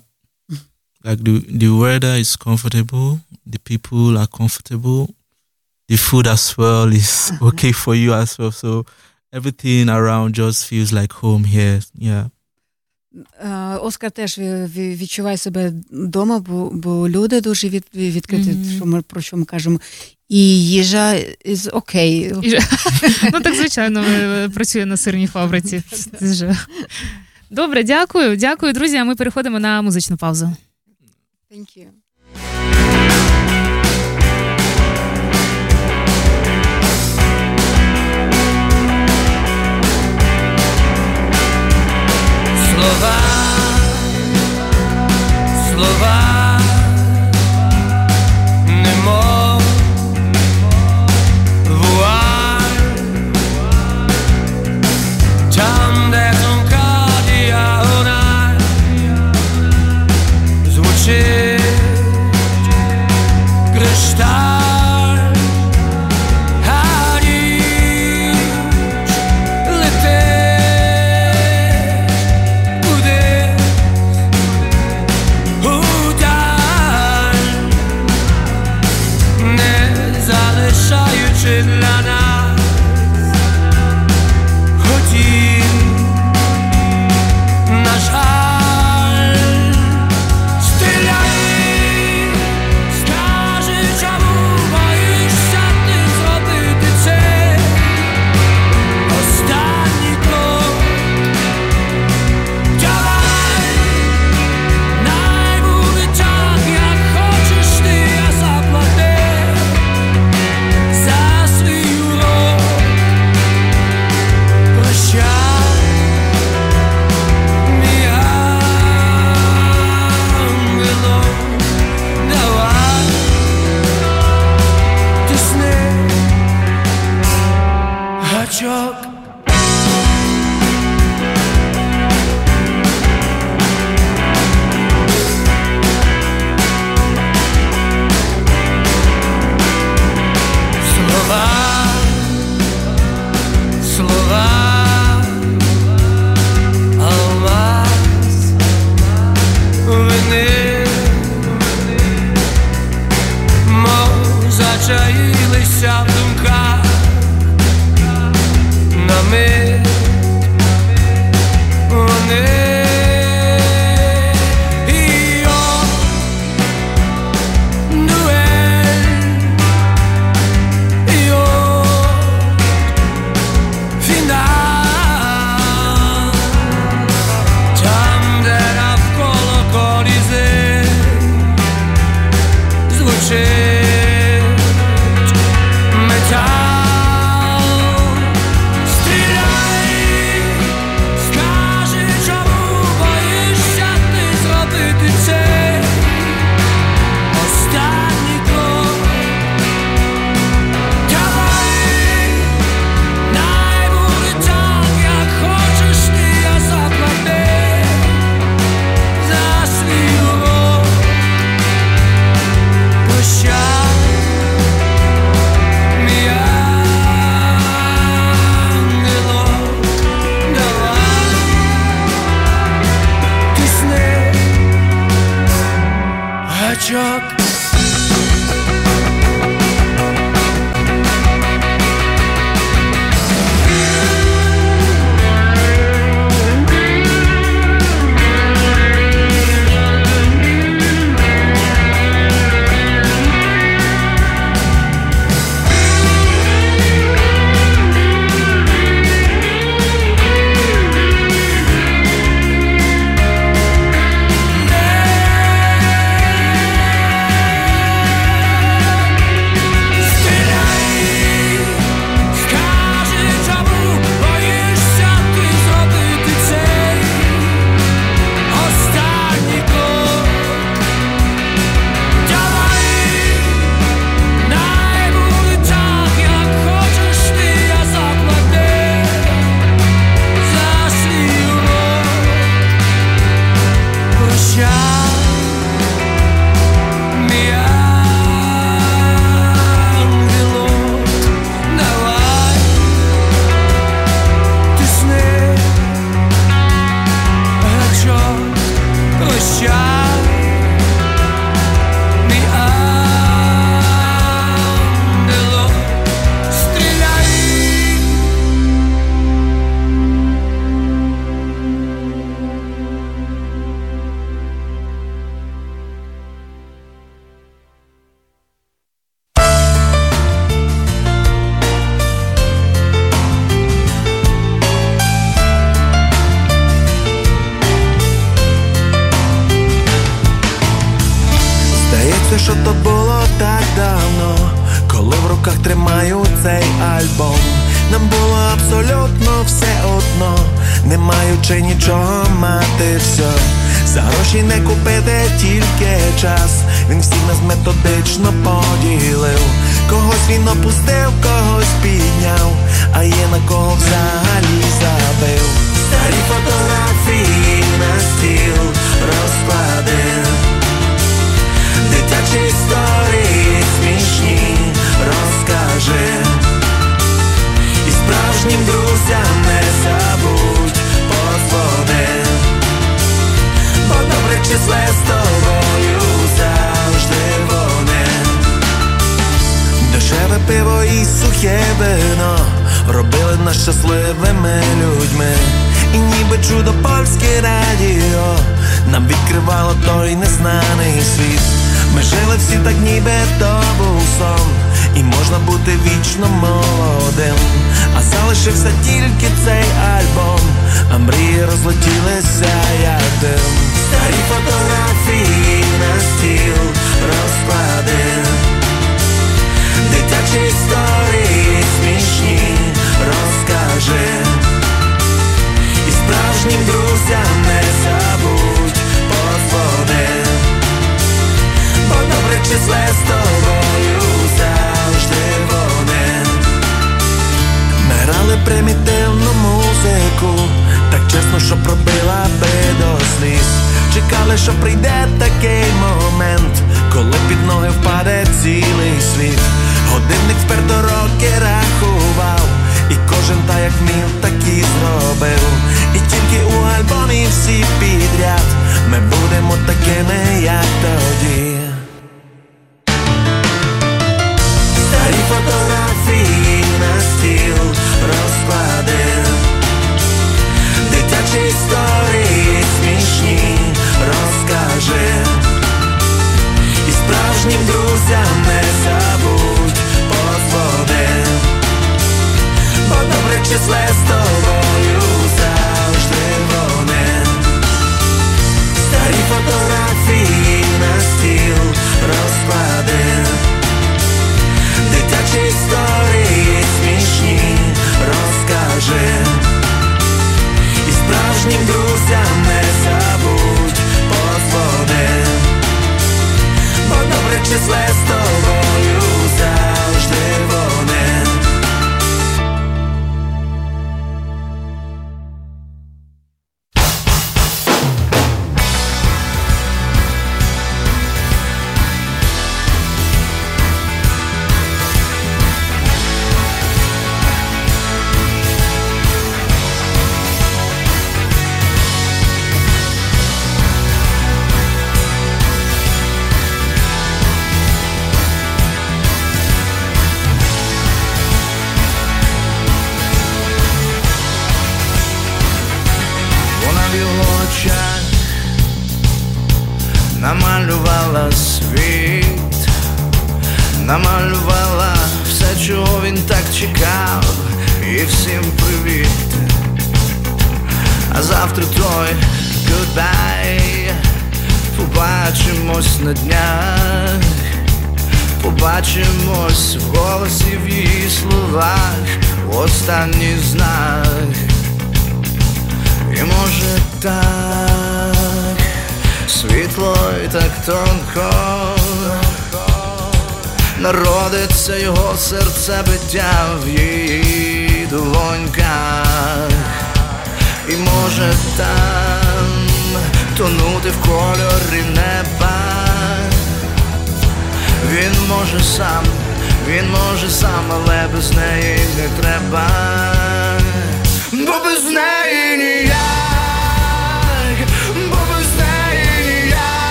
Like the the weather is comfortable, the people are comfortable, the food as well is okay for you as well. So everything around just feels like home here. Yeah. Е, Оскар теж ві- ві- відчуває себе вдома, бо, бо люди дуже від, відкриті, Мгм. що ми про що ми кажемо. І їжа is окей. Ну так звичайно, працює на сирній фабриці. Добре, дякую. Дякую, друзі. А ми переходимо на музичну паузу. Thank you. Слова, слова,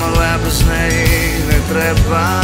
може сам, але без неї не треба,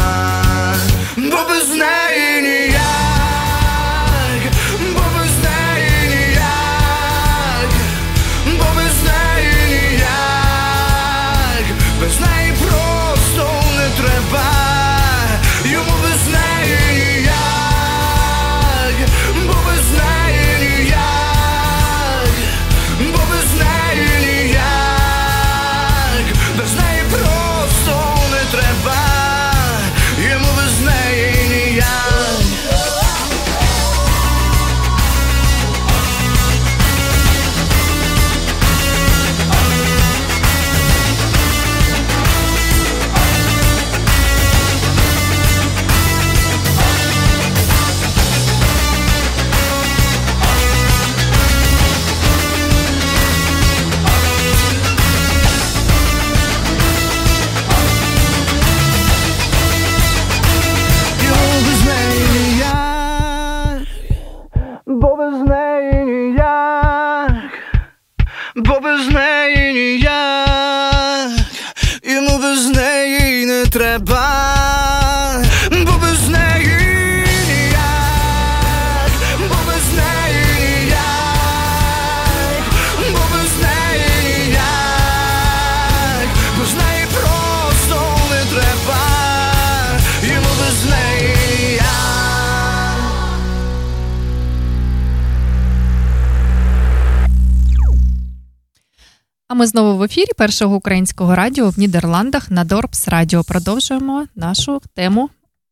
першого українського радіо в Нідерландах на Дорпс Радіо. Продовжуємо нашу тему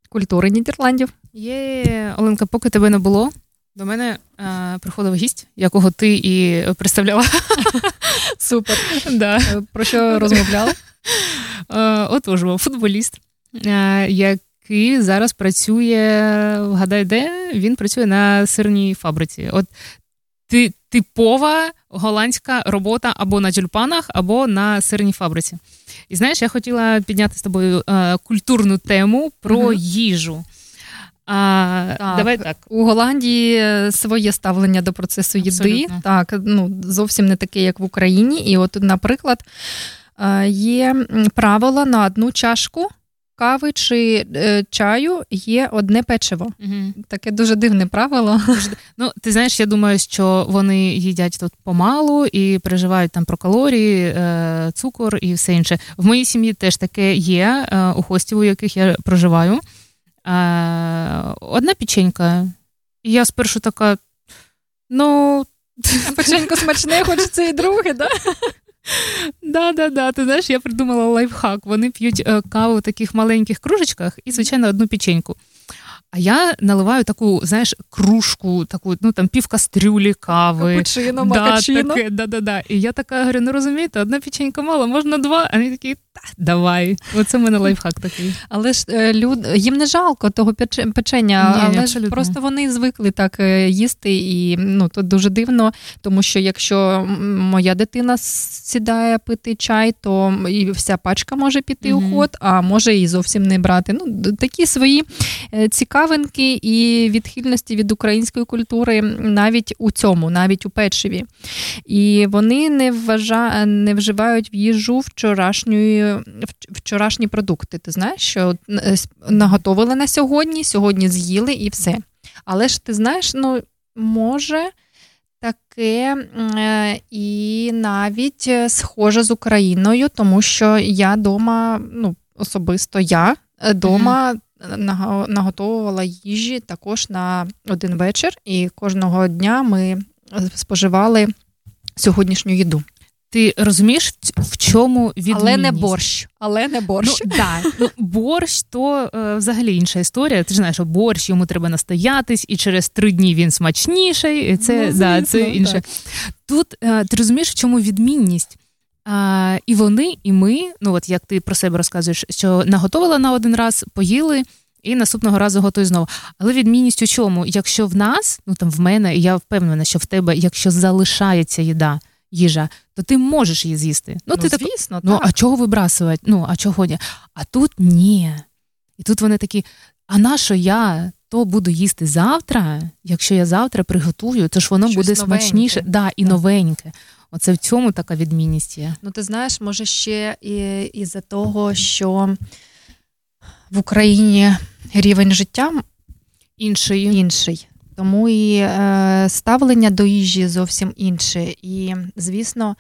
культури Нідерландів. Є, Оленка, поки тебе не було, до мене е, приходив гість, якого ти і представляла. Супер. Да. Е, Про що розмовляли? Е, Отож, футболіст, який зараз працює, вгадай, де він працює на сирній фабриці. От ти, типова голландська робота або на тюльпанах, або на сирній фабриці. І знаєш, я хотіла підняти з тобою е, культурну тему про Мгм. їжу. А, Так. Давай так. У Голландії е, своє ставлення до процесу їди. Так, ну зовсім не таке, як в Україні. І от, наприклад, е, є м, правило на одну чашку кави чи е, чаю є одне печиво. Угу. Таке дуже дивне правило. Ну, ти знаєш, я думаю, що вони їдять тут помалу і переживають там про калорії, е, цукор і все інше. В моїй сім'ї теж таке є е, у хостів, у яких я проживаю. Е, одна печенька. І я спершу така. Ну. Печенько смачне, хочеться і друге, да? Да, да, да. Ти знаєш, я придумала лайфхак. Вони п'ють е, каву в таких маленьких кружечках і, звичайно, одну печеньку. А я наливаю таку, знаєш, кружку, таку, ну там пів кастрюлі кави. Капучино, да, таке, да, да, да. І я така говорю, ну розумієте, одна печенька мало, можна два. А вони такі, та, давай. Оце в мене лайфхак такий. Але ж е, люд їм не жалко того пече- печення, Ні, але ж просто вони звикли так е, їсти, і ну то дуже дивно, тому що якщо моя дитина сідає пити чай, то і вся пачка може піти у ход, а може і зовсім не брати. Ну такі свої е, цікавинки і відхильності від української культури навіть у цьому, навіть у печиві. І вони не вважа... не вживають в їжу вчорашньої вчорашні продукти. Ти знаєш, що е, наготовили на сьогодні, сьогодні з'їли і все. Але ж ти знаєш, ну може. Таке е, і навіть е, схоже з Україною, тому що я дома, ну особисто я дома наго- наготовувала їжі також на один вечір, і кожного дня ми е, споживали сьогоднішню їду. Ти розумієш, в чому відмінність? Але не борщ. Але не борщ. Ну, да. ну, Борщ то е, взагалі інша історія. Ти ж знаєш, що борщ йому треба настоятись, і через три дні він смачніший. І це, ну, да, це інше. Так. Тут е, ти розумієш, в чому відмінність? А, І вони, і ми, ну от як ти про себе розказуєш, що наготовила на один раз, поїли. І наступного разу готуй знову. Але відмінність у чому? Якщо в нас, ну там в мене, і я впевнена, що в тебе, якщо залишається їда, їжа, то ти можеш її з'їсти. Ну, ну ти звісно, так, ну а чого вибрасувати? Ну, а чого ні? А тут ні. І тут вони такі: а на що я то буду їсти завтра? Якщо я завтра приготую, то ж воно Щось буде новеньке. смачніше, да, і новеньке. Оце в цьому така відмінність є. Ну, ти знаєш, може ще і із-за того, що в Україні рівень життя інший. інший. Тому і е, ставлення до їжі зовсім інше. І, звісно,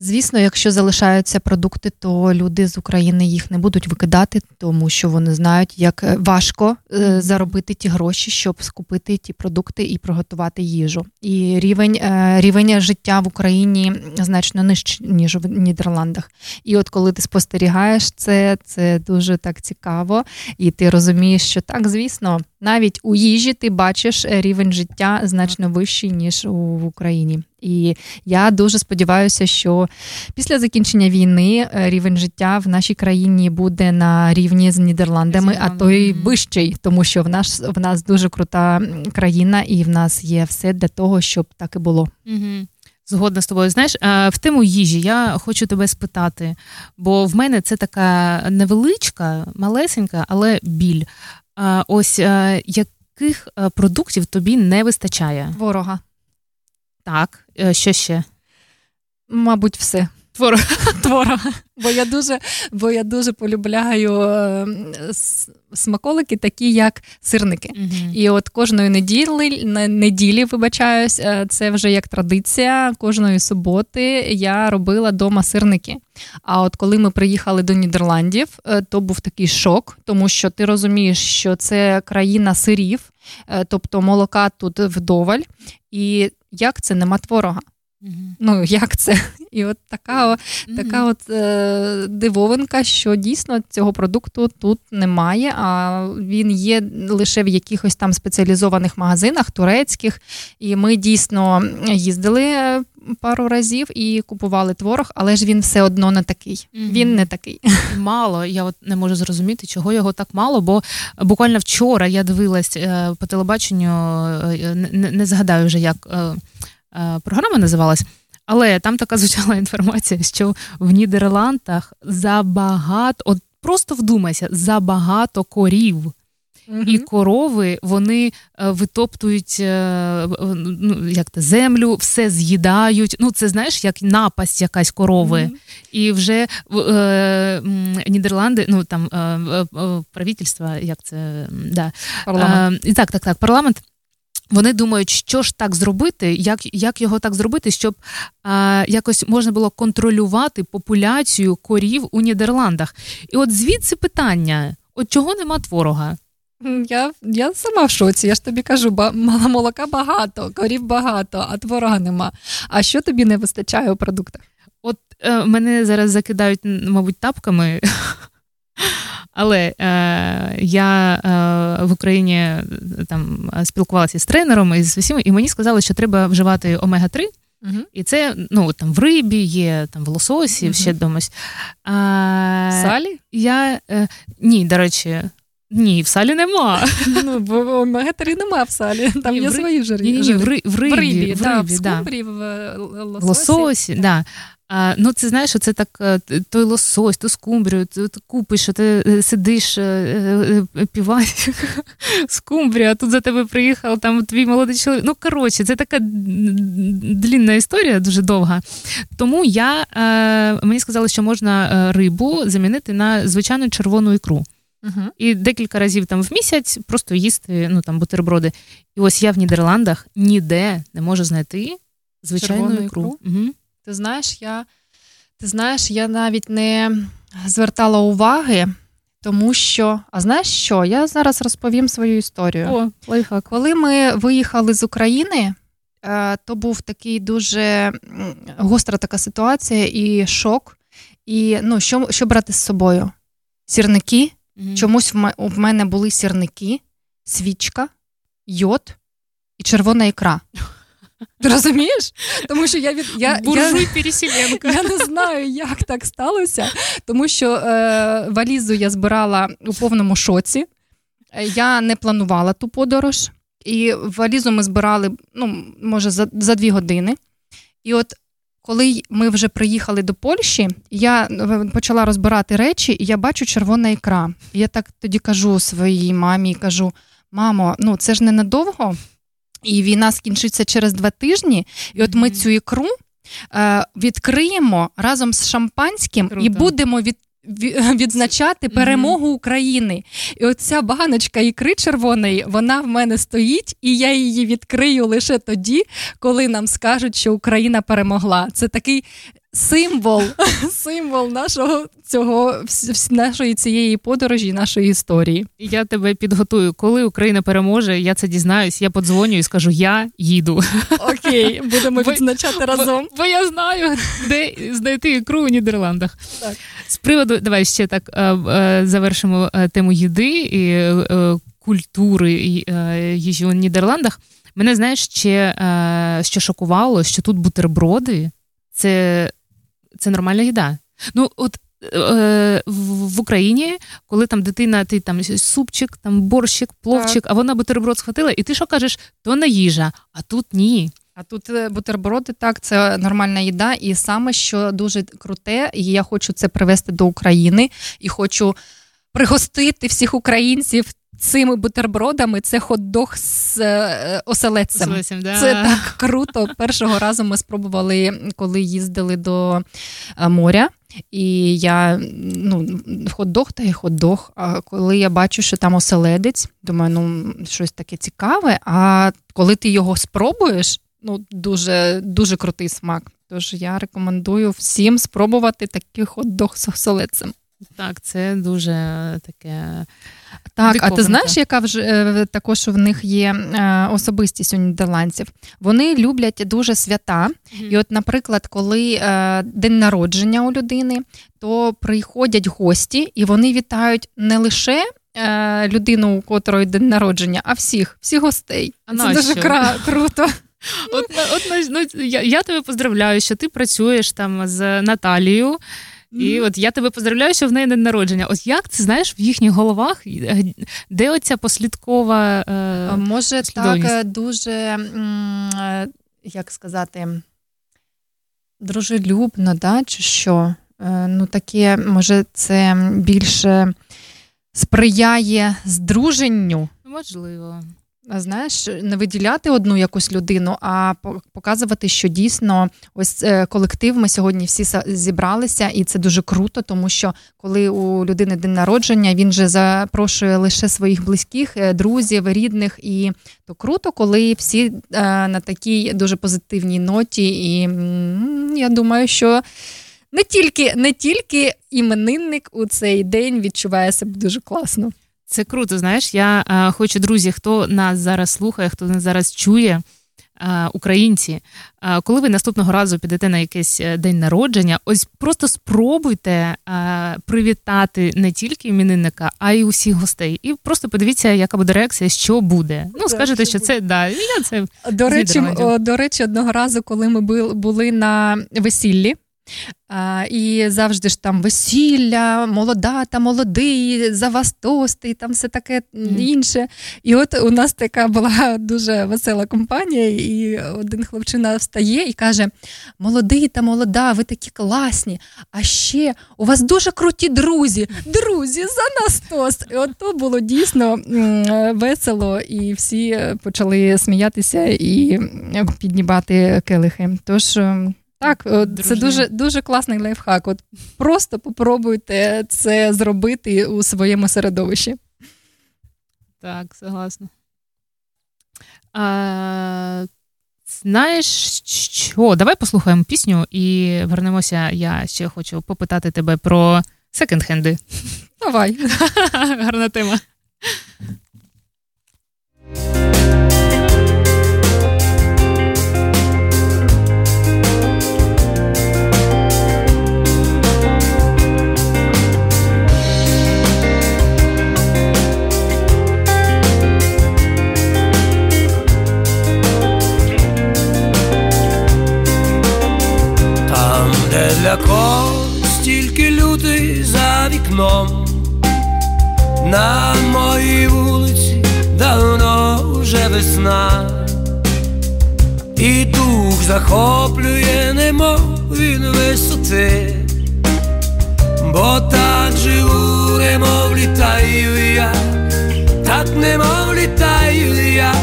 звісно, якщо залишаються продукти, то люди з України їх не будуть викидати, тому що вони знають, як важко е, заробити ті гроші, щоб скупити ті продукти і приготувати їжу. І рівень е, рівень життя в Україні значно нижчий, ніж в Нідерландах. І от коли ти спостерігаєш це, це дуже так цікаво, і ти розумієш, що так, звісно. Навіть у їжі ти бачиш рівень життя значно вищий, ніж в Україні. І я дуже сподіваюся, що після закінчення війни рівень життя в нашій країні буде на рівні з Нідерландами, а то й вищий, тому що в нас в нас дуже крута країна, і в нас є все для того, щоб так і було. Угу. Згодна з тобою. Знаєш, в тему їжі я хочу тебе спитати, бо в мене це така невеличка, малесенька, але біль. Ось яких продуктів тобі не вистачає? Ворога. Так, е, що ще? Мабуть, все. Творога. Творога. Бо я дуже бо я дуже полюбляю е, смаколики, такі як сирники. Uh-huh. І от кожної неділі, неділі, вибачаюсь, е, це вже як традиція. Кожної суботи я робила дома сирники. А от коли ми приїхали до Нідерландів, то був такий шок, тому що ти розумієш, що це країна сирів, тобто молока тут вдоволь, і як це нема творога. Ну, як це? І от така mm-hmm. така от е, дивовинка, що дійсно цього продукту тут немає, а він є лише в якихось там спеціалізованих магазинах, турецьких. І ми дійсно їздили пару разів і купували творог, але ж він все одно не такий. Mm-hmm. Він не такий. Мало. Я от не можу зрозуміти, чого його так мало, бо буквально вчора я дивилась е, по телебаченню, е, не, не згадаю вже як. Е, програма називалась, але там така звучала інформація, що в Нідерландах забагато, от просто вдумайся, забагато корів. Uh-huh. І корови вони витоптують ну, як то, землю, все з'їдають. Ну, це знаєш, як напасть якась корови. Uh-huh. І вже е, Нідерланди, ну там е, е, правительство, як це да, парламент. Е, так, так, так, парламент. Вони думають, що ж так зробити, як як його так зробити, щоб а, якось можна було контролювати популяцію корів у Нідерландах. І от звідси питання: от чого нема творога? Я я сама в шоці, я ж тобі кажу, ба, молока багато, корів багато, а творога нема. А що тобі не вистачає у продуктах? От е, мене зараз закидають, мабуть, тапками. Але е, я е, в Україні е, там спілкувалася з тренером і з усіма, і мені сказали, що треба вживати омега-3. Uh-huh. І це ну, там в рибі є, там в лососі, uh-huh. ще домось. А, В салі? Я, е, Ні, до речі, ні, в салі нема. Ну, бо омега-3 нема в салі. Там ні, є в свої жири. Ні, ні, в, ри, в рибі. В рибі, в, да, рибі, в скумбрі, да. в лососі. В лососі, так. Да. А, Ну, це знаєш, це так той лосось, ту скумбрію, ти, купиш, що ти сидиш, піваєш скумбрію, а тут за тебе приїхав там твій молодий чоловік. Ну, коротше, це така длінна історія, дуже довга. Тому я мені сказали, що можна рибу замінити на звичайну червону ікру. Uh-huh. І декілька разів там в місяць просто їсти ну, там, бутерброди. І ось я в Нідерландах ніде не можу знайти звичайну Червону ікру. ікру? Угу. Ти знаєш, я ти знаєш, я навіть не звертала уваги, тому що, а знаєш що? Я зараз розповім свою історію. О, лайфхак. Коли ми виїхали з України, е, то був такий дуже гостра така ситуація і шок. І ну, що що брати з собою? Сірники. Mm-hmm. Чомусь в мене були сірники, свічка, йод і червона ікра. Ти розумієш? Тому що я від я, Буржуй я, я не знаю, як так сталося, тому що е, валізу я збирала у повному шоці. Я не планувала ту подорож, і валізу ми збирали ну, може, за, за дві години. І от коли ми вже приїхали до Польщі, я е, почала розбирати речі, і я бачу червона ікра. І я так тоді кажу своїй мамі, кажу: мамо, ну це ж ненадовго, і війна скінчиться через два тижні. І от ми цю ікру е, відкриємо разом з шампанським Круто. і будемо від. Відзначати перемогу України. І оця баночка ікри червоної, вона в мене стоїть, і я її відкрию лише тоді, коли нам скажуть, що Україна перемогла. Це такий символ символ нашого цього нашої цієї подорожі, нашої історії. Я тебе підготую. Коли Україна переможе, я це дізнаюсь. Я подзвоню і скажу: я їду. Окей, будемо відзначати разом. Бо, бо я знаю, де знайти ікру у Нідерландах. Так. З приводу, давай ще так е, е, завершимо е, тему їди і культури їжі у Нідерландах. Мене знаєш, ще що шокувало, що тут бутерброди це це нормальна їда. Ну, от е, в Україні, коли там дитина, ти там супчик, там борщик, пловчик, так. а вона бутерброд схватила, і ти що кажеш, то не їжа, а тут ні. А тут е, бутерброди, так, це нормальна їда, і саме що дуже круте, і я хочу це привезти до України і хочу пригостити всіх українців цими бутербродами це хот-дог з е, оселедцем. Оселедцем, да. Це так круто. Першого разу ми спробували, коли їздили до е, моря. І я ну, хот-дог та й хот-дог. А коли я бачу, що там оселедець, думаю, ну щось таке цікаве. А коли ти його спробуєш, ну дуже дуже крутий смак. Тож я рекомендую всім спробувати такий хот-дог з оселедцем. Так, це дуже таке. Так, а ти знаєш, яка вже е, також в них є е, особистість у нідерландців? Вони люблять дуже свята. Mm-hmm. І, от, наприклад, коли е, день народження у людини, то приходять гості, і вони вітають не лише людину, у котрої день народження, а всіх, всіх гостей. А Це дуже кра- круто. От, от ну, я, я тебе поздравляю, що ти працюєш там з Наталією. І от я тебе поздравляю, що в неї день народження. От як це знаєш в їхніх головах, де оця послідкова е, може так е, дуже е, як сказати, дружелюбно, да, чи що? Е, ну, таке, може, це більше сприяє здруженню. Можливо знаєш, не виділяти одну якусь людину, а показувати, що дійсно ось е, колектив. Ми сьогодні всі зібралися, і це дуже круто, тому що коли у людини день народження, він же запрошує лише своїх близьких, е, друзів, рідних, і то круто, коли всі е, на такій дуже позитивній ноті. І я думаю, що. Не тільки не тільки іменинник у цей день відчуває себе дуже класно. Це круто. Знаєш, я а, хочу, друзі, хто нас зараз слухає, хто нас зараз чує, а, українці. А, коли ви наступного разу підете на якийсь е, день народження, ось просто спробуйте привітати не тільки іменинника, а й усіх гостей. І просто подивіться, яка буде реакція, що буде. Ну, скажете, що це да, я це до речі, до речі, одного разу, коли ми були на весіллі. А, І завжди ж там весілля, молода та молодий, за вас тости, і там все таке інше. І от у нас така була дуже весела компанія, і один хлопчина встає і каже: Молодий та молода, ви такі класні. А ще у вас дуже круті друзі. Друзі, за нас тост. І от то було дійсно весело, і всі почали сміятися і піднімати келихи. Тож. Так, Дружина. це дуже дуже класний лайфхак. От Просто попробуйте це зробити у своєму середовищі. Так, согласна. А, Знаєш що? Давай послухаємо пісню і вернемося. Я ще хочу попитати тебе про секонд-хенди. Давай. Гарна тема. Люди за вікном, на моїй вулиці давно вже весна, і дух захоплює, немов він висоти, бо так живу, немов літаю я, так немов літаю я,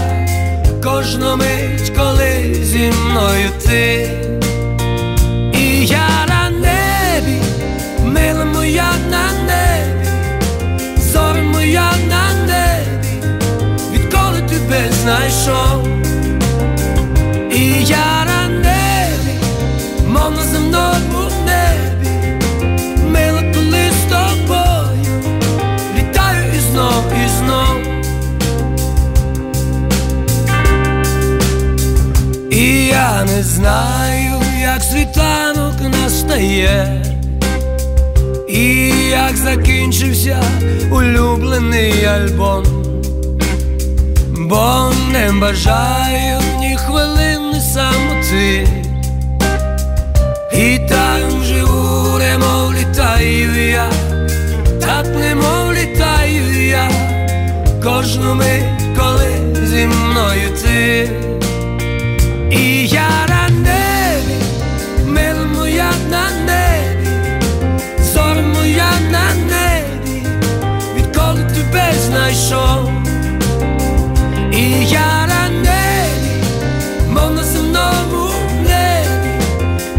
кожну мить, коли зі мною ти. Знаю, як світанок настає, і як закінчився улюблений альбом, бо не бажаю ні хвилини самоти, і так живу, немов літаю я, так немов літаю я, кожну мить, коли зі мною ти. І я знайшов. І я на небі, мов на земному небі,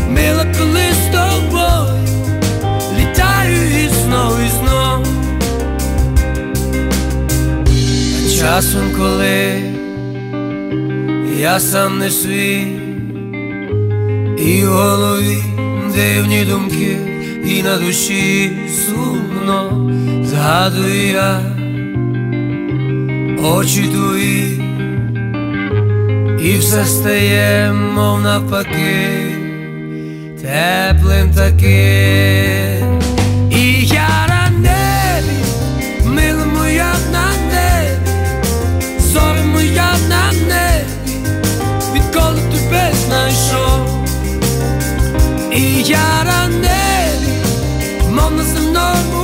мила, коли з тобою літаю і знов, і знов. А часом, коли я сам не свій, і в голові дивні думки, і на душі сумно згадую я очі твої, і все стає, мов навпаки, теплим таким. І я на небі, мила моя на небі, зоря моя на небі, відколи я на небі, мов на земному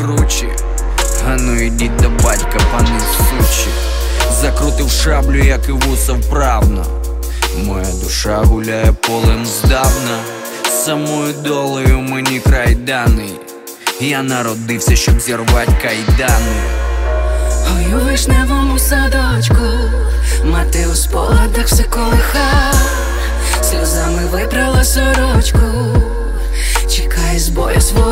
Кручі. А ну ідіть до батька, пани сучі. Закрутив шаблю, як і вуса вправно. Моя душа гуляє полем здавна. Самою долею мені край даний. Я народився, щоб зірвати кайдани. Ой, у вишневому садочку, мати у спогадах все колиха, сльозами випрала сорочку, чекає з бою свого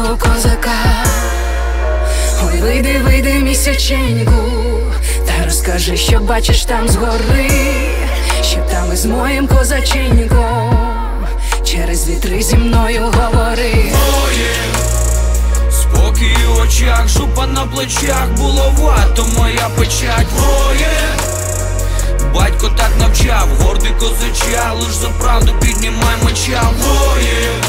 вийди місяченьку, та розкажи, що бачиш там згори, що там із моїм козаченьком, через вітри зі мною говори. Спокій у очах, жупа на плечах, було вато моя печать воє. Батько так навчав, гордий козача, лиш за правду піднімай меча воє.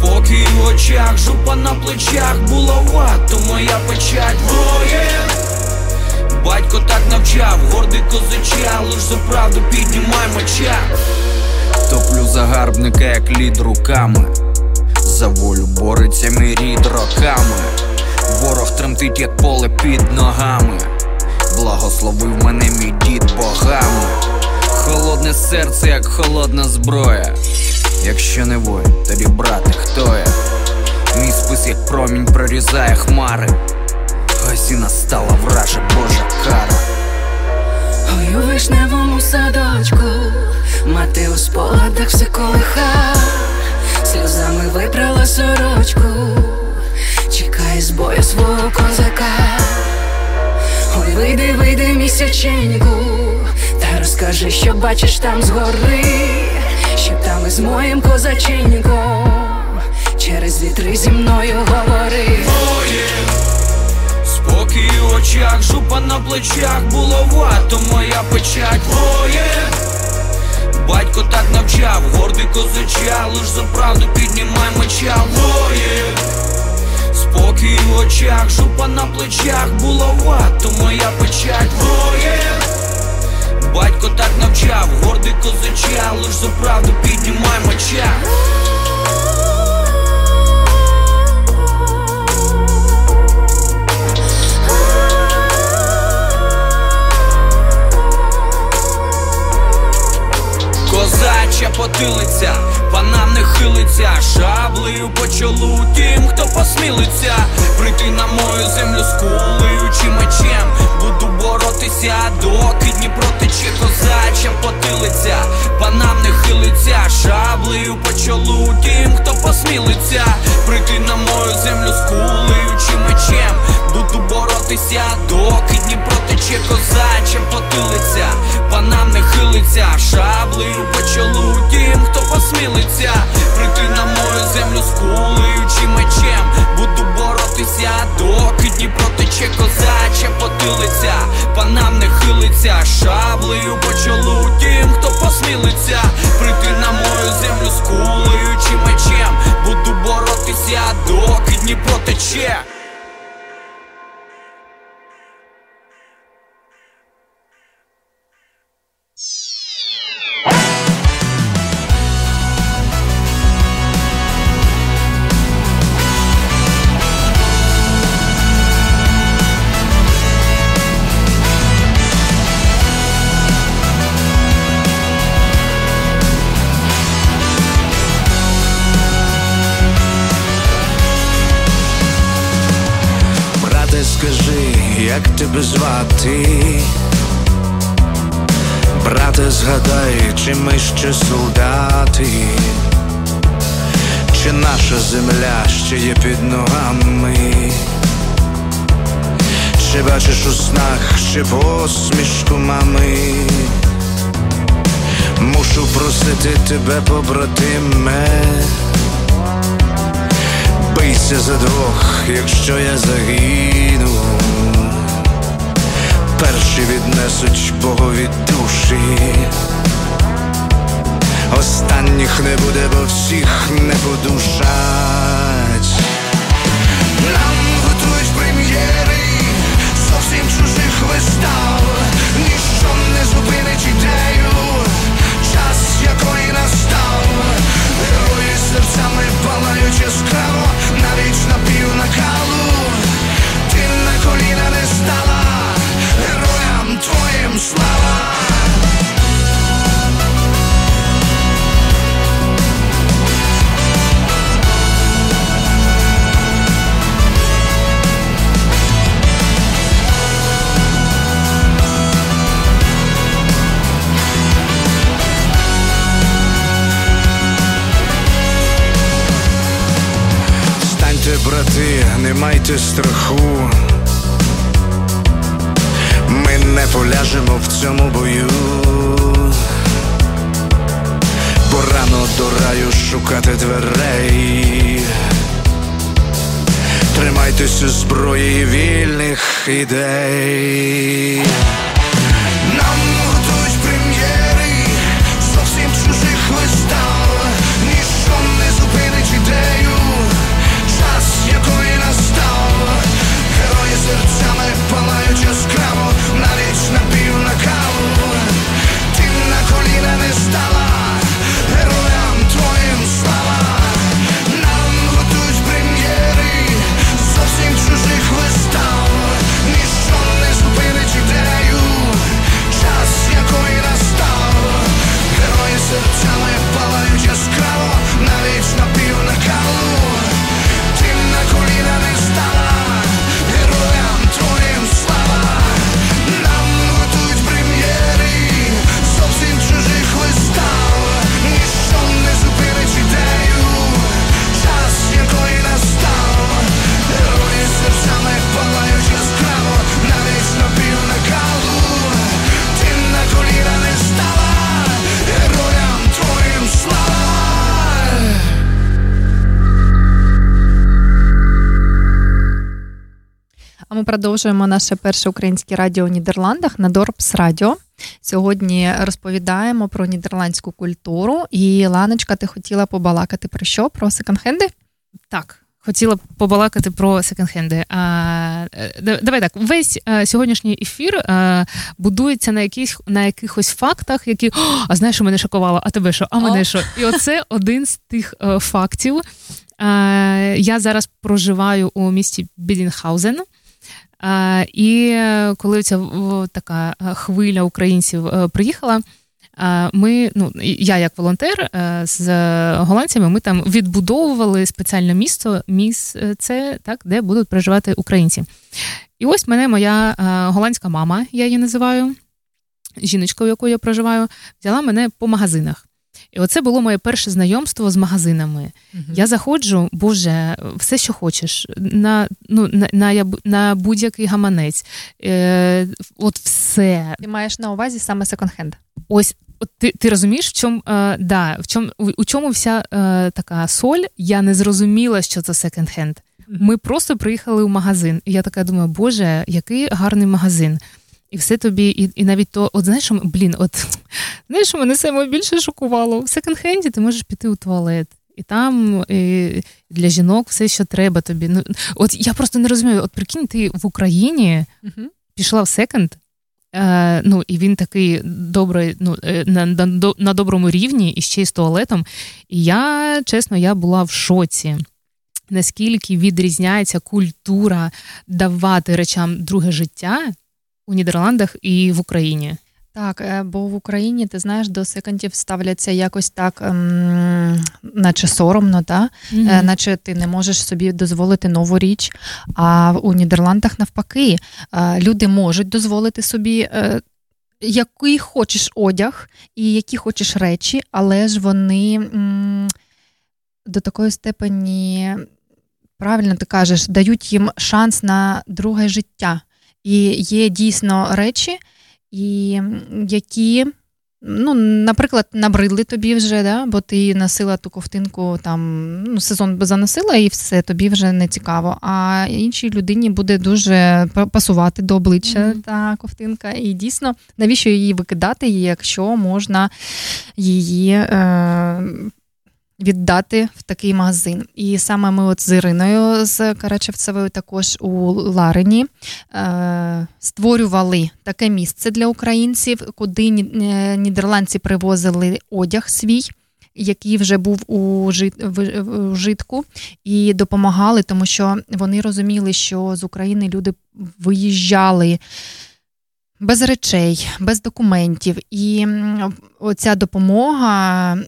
Спокій у очах, жупа на плечах, було вато моя печать воє. Батько так навчав, гордий козача, лиш за правду піднімай меча. Топлю загарбника, як лід руками. За волю бореться мій рід роками. Ворог тремтить, як поле під ногами. Благословив мене мій дід богами. Холодне серце, як холодна зброя. Якщо не воїн, тоді брате, хто я? Мій спис, як промінь прорізає хмари. Ось і настала вража Божа кара. Ой, у вишневому садочку, мати у спогадах все колиха, сльозами випрала сорочку, чекає з бою свого козака. Ой, вийди, вийди місяченьку, та розкажи, що бачиш там згори, там із моїм козаченьком через вітри зі мною говори говорив. Спокій у очах, жупа на плечах, буловато моя печать воє. Батько так навчав, гордий козача, лиш за правду піднімай меча воє. Спокій у очах, жупа на плечах, буловато моя печать воє. Батько так навчав, гордий козача, лиш за правду піднімай меча. Козача потилиця, панам не хилиться, шаблею по чолу тим, хто посмілиться, прийти на мою землю з кулею чи мечем, буду боротися, доки Дніпро тече козача потилиця, панам не хилиться, шаблею по чолу тим, хто посмілиться, прийти на мою землю з кулею чи мечем, буду боротися, доки Дніпро тече козача потилиця, панам не хилиться, шаблею по чолу тим, хто посмілиться, прийти на мою землю з кулею чи мечем, буду боротися, доки Дніпро тече козача потилиця, панам не хилиться, шаблею по чолу тим, хто посмілиться, прийти на мою землю з кулею чи мечем, буду боротися, доки Дніпро тече. Скажи, як тебе звати? Брате, згадай, чи ми ще солдати, чи наша земля ще є під ногами? Чи бачиш у снах ще посмішку мами? Мушу просити тебе, побратиме за двох, якщо я загину, перші віднесуть Богові душі, останніх не буде, бо всіх не подушать. Нам готують прем'єри зовсім чужих вистав, ніщо не зупинить ідею, час якої настав. Герої серцями палають яскраво, навіть на пів накалу. Ти на коліна слава. Брати, не майте страху. Не поляжемо в цьому бою. Бо рано до раю шукати дверей. Тримайтеся зброї вільних ідей. Продовжуємо наше перше українське радіо у Нідерландах на Дорпс Радіо. Сьогодні розповідаємо про нідерландську культуру. І Ланочка, ти хотіла побалакати про що? Про секонд-хенди? Так. Хотіла побалакати про секонд-хенди. А, е, Давай так, весь а, е, сьогоднішній ефір а, е, будується на яких, на якихось фактах, які а знаєш, що мене шокувало, а тебе що, а мене що? І оце один з тих а, фактів. Я зараз проживаю у місті Бідінхаузен. І коли ця така хвиля українців приїхала. Ми, ну я як волонтер е, з голландцями, ми там відбудовували спеціальне місто, місце, так, де будуть проживати українці. І ось мене моя е, голландська мама, я її називаю, жіночка, у якої я проживаю, взяла мене по магазинах. І оце було моє перше знайомство з магазинами. uh Я заходжу, Боже, все, що хочеш, на ну, на, на, на будь-який гаманець. Е, От все. Ти маєш на увазі саме секонд-хенд? Ось ти ти розумієш, в чому е, да, в чому у чому вся е, така соль? Я не зрозуміла, що це секонд-хенд. Ми просто приїхали в магазин, і я така думаю, боже, який гарний магазин. І все тобі, і і навіть то, от знаєш, блін, от знаєш, що мене саме більше шокувало. В секонд-хенді ти можеш піти у туалет. І там і для жінок все, що треба тобі. Ну, От я просто не розумію, от прикинь, ти в Україні uh-huh. пішла в секонд, е, ну, і він такий добрий, ну, е, на, на на, доброму рівні і ще й з туалетом. І я, чесно, я була в шоці. Наскільки відрізняється культура давати речам друге життя у Нідерландах і в Україні. Так, е, бо в Україні ти знаєш, до секондів ставляться якось так, ем, наче соромно, та? Mm-hmm. наче ти не можеш собі дозволити нову річ. А у Нідерландах навпаки е, люди можуть дозволити собі. Який хочеш одяг і які хочеш речі, але ж вони м, до такої степені, правильно ти кажеш, дають їм шанс на друге життя. І є дійсно речі, і які, ну, наприклад, набридли тобі вже, да? бо ти носила ту ковтинку, там ну, сезон би заносила, і все, тобі вже не цікаво. А іншій людині буде дуже пасувати до обличчя mm-hmm. та ковтинка. І дійсно, навіщо її викидати, якщо можна її. Е- віддати в такий магазин. І саме ми от з Іриною з Карачевцевою також у Ларині е, створювали таке місце для українців, куди е, нідерландці привозили одяг свій. Який вже був у житку, і допомагали, тому що вони розуміли, що з України люди виїжджали без речей, без документів. І оця допомога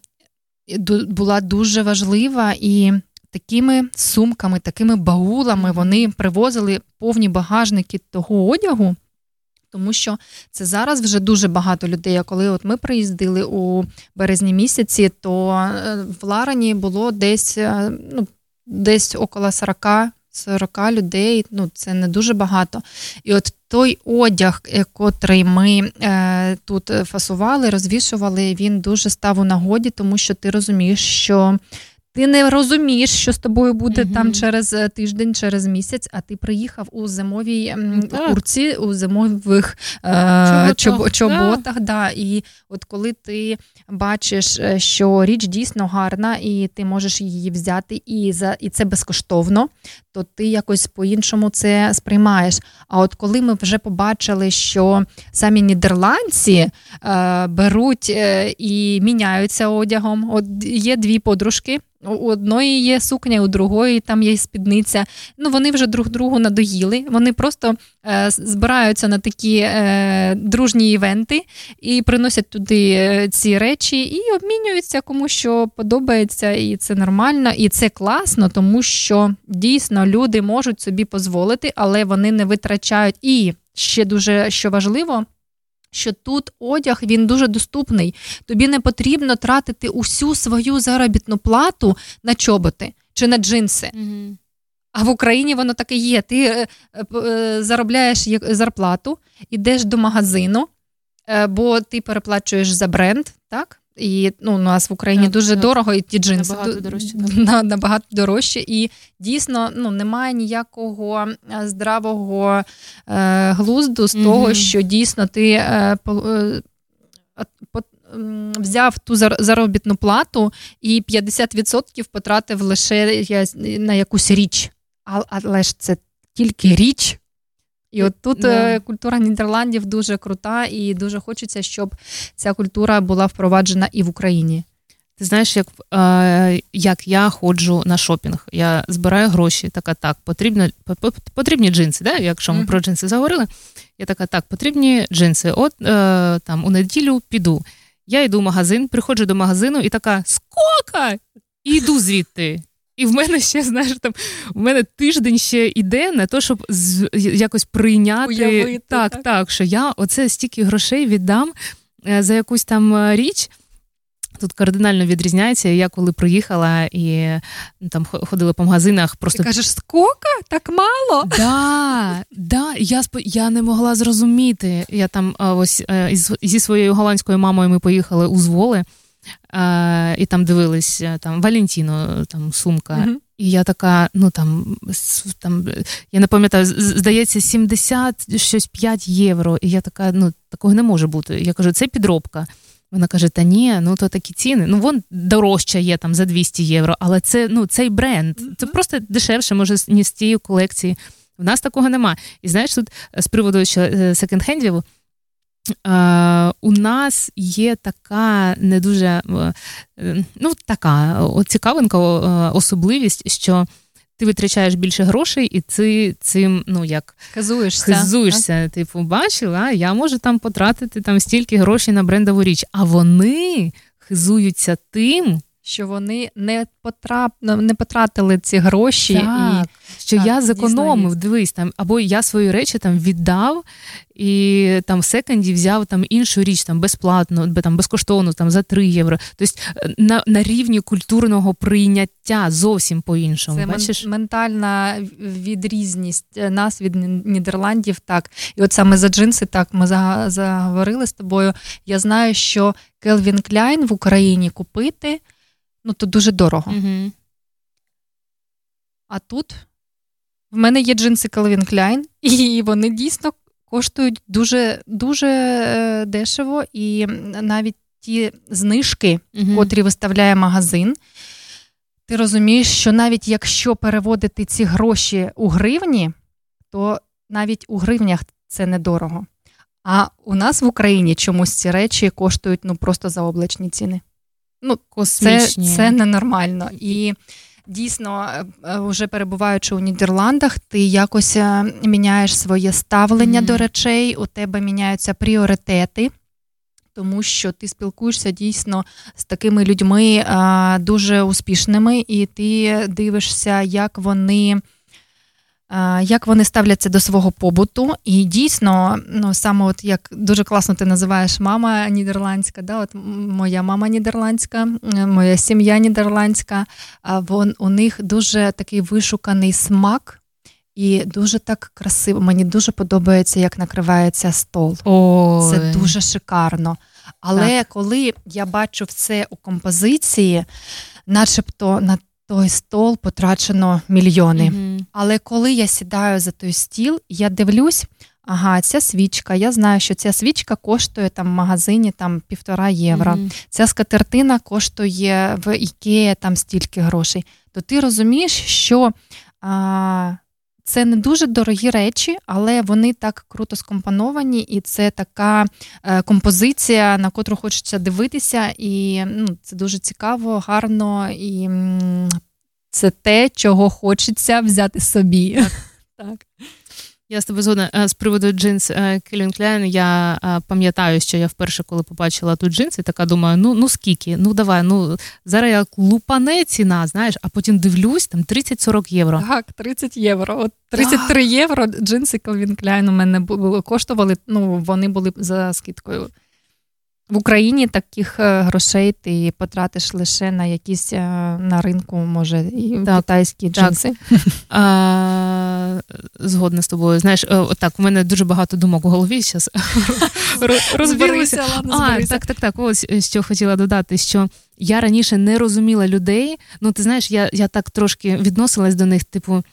була дуже важлива і. Такими сумками, такими баулами вони привозили повні багажники того одягу, тому що це зараз вже дуже багато людей. А коли от ми приїздили у березні місяці, то е, в Ларані було десь е, ну, десь около 40 40 людей, ну це не дуже багато. І от той одяг, е, котрий ми е, тут фасували, розвішували, він дуже став у нагоді, тому що ти розумієш, що ти не розумієш, що з тобою буде mm там через е, тиждень, через місяць, а ти приїхав у зимовій так. курці, у зимових е, чоботах. чоботах. Да. І от коли ти бачиш, е, що річ дійсно гарна, і ти можеш її взяти, і за і це безкоштовно, то ти якось по-іншому це сприймаєш. А от коли ми вже побачили, що самі нідерландці е, беруть е, і міняються одягом, от є дві подружки. У одної є сукня, у другої там є спідниця. Ну вони вже друг другу надоїли. Вони просто е, збираються на такі е, дружні івенти і приносять туди е, ці речі і обмінюються кому що подобається, і це нормально, і це класно, тому що дійсно люди можуть собі дозволити, але вони не витрачають. І ще дуже що важливо що тут одяг він дуже доступний. Тобі не потрібно тратити усю свою заробітну плату на чоботи чи на джинси. А в Україні воно таке є. Ти е, е, заробляєш зарплату, ідеш до магазину, е, бо ти переплачуєш за бренд, так? І ну, у нас в Україні Так, дуже так. дорого, і ті джинси Набагато дорожче, на- набагато дорожче. І дійсно ну, немає ніякого е, здравого е, глузду з Мгм. того, що дійсно ти е, по- е, по- взяв ту зар- заробітну плату і 50% потратив лише на якусь річ. Але ж це тільки річ. І от тут Да. е, культура Нідерландів дуже крута, і дуже хочеться, щоб ця культура була впроваджена і в Україні. Ти знаєш, як, е, як я ходжу на шопінг. Я збираю гроші, така так, потрібно, по- по- потрібні джинси, да? якщо ми Мгм. про джинси заговорили. Я така, так, потрібні джинси. От е, там у неділю піду. Я йду в магазин, приходжу до магазину і така скока! І йду звідти. І в мене ще, знаєш, там в мене тиждень ще йде на те, щоб з, якось прийняти Уявити, так, так. так, що я оце стільки грошей віддам е, за якусь там е, річ. Тут кардинально відрізняється. Я коли приїхала і ну, там хо- ходила по магазинах, просто Ти кажеш, скока? Так мало? Да, да, я я не могла зрозуміти. Я там ось е, із, зі своєю голландською мамою ми поїхали у Зволи, і там дивились е, там Валентіно, там сумка. Мгм. І я така, ну там, там е, я не пам'ятаю, здається, 70 щось 5 євро. І я така, ну такого не може бути. Я кажу, це підробка. Вона каже: Та ні, ну то такі ціни. Ну вон дорожча є там за 200 євро, але це ну цей бренд. Це просто дешевше, може, ніж з цієї колекції. В нас такого нема. І знаєш, тут е, з приводу е, секонд-хендів, е, у нас є така не дуже е, е, ну, така цікавинка, е, особливість, що ти витрачаєш більше грошей, і ти цим, ну як Хизуєшся. хизуєшся. Типу, бачила, я можу там потратити там стільки грошей на брендову річ. А вони хизуються тим, Що вони не, потрап... ну, не потратили ці гроші. так, І... що так, я зекономив, дивись, там, або я свої речі там віддав і там в секонді взяв там іншу річ там безплатно, бе- там безкоштовно, там за 3 євро. Тобто е, на, на рівні культурного прийняття зовсім по-іншому. Це Бачиш? ментальна відрізність е, нас від Нідерландів. Так, і от саме за джинси, так ми за- заговорили з тобою. Я знаю, що Келвін Кляйн в Україні купити ну то дуже дорого. Угу. А тут в мене є джинси Calvin Klein, і вони дійсно коштують дуже, дуже е, дешево. І навіть ті знижки, Мгм. котрі виставляє магазин, ти розумієш, що навіть якщо переводити ці гроші у гривні, то навіть у гривнях це недорого. А у нас в Україні чомусь ці речі коштують ну просто заоблачні ціни. Ну, це, Космічні. це ненормально. І дійсно, е, е, вже перебуваючи у Нідерландах, ти якось е, міняєш своє ставлення Мгм. до речей, у тебе міняються пріоритети. Тому що ти спілкуєшся дійсно з такими людьми а, дуже успішними, і ти дивишся, як вони, як вони ставляться до свого побуту. І дійсно, ну саме от як дуже класно ти називаєш мама нідерландська, да, от моя мама нідерландська, моя сім'я нідерландська. Вон у них дуже такий вишуканий смак. І дуже так красиво. Мені дуже подобається, як накривається стол. Ой. Це дуже шикарно. Але коли я бачу це у композиції, начебто на той стол потрачено мільйони. Мгм. Але коли я сідаю за той стіл, я дивлюсь, ага, ця свічка. Я знаю, що ця свічка коштує там в магазині там півтора євро. Мгм. Ця скатертина коштує в Ікея там стільки грошей. То ти розумієш, що а, це не дуже дорогі речі, але вони так круто скомпоновані, і це така е, композиція, на котру хочеться дивитися, і ну, це дуже цікаво, гарно, і це те, чого хочеться взяти собі. Так. Я з тобою згодна Е, з приводу джинс Кельвін Кляйн. Я е, пам'ятаю, що я вперше, коли побачила тут джинси, така думаю: ну ну скільки? Ну давай, ну зараз як лупане ціна, знаєш, а потім дивлюсь, там 30-40 євро. Так, 30 євро. От 33 євро джинси Calvin Klein у мене було коштували. Ну, вони були за скидкою. В Україні таких е, грошей ти потратиш лише на якісь е, на ринку, може, і так, китайські джинси. А, Згодна з тобою. Знаєш, так, у мене дуже багато думок у голові зараз розбилися. А, Так, так, так. Ось що хотіла додати, що я раніше не розуміла людей. Ну, ти знаєш, я, я так трошки відносилась до них, типу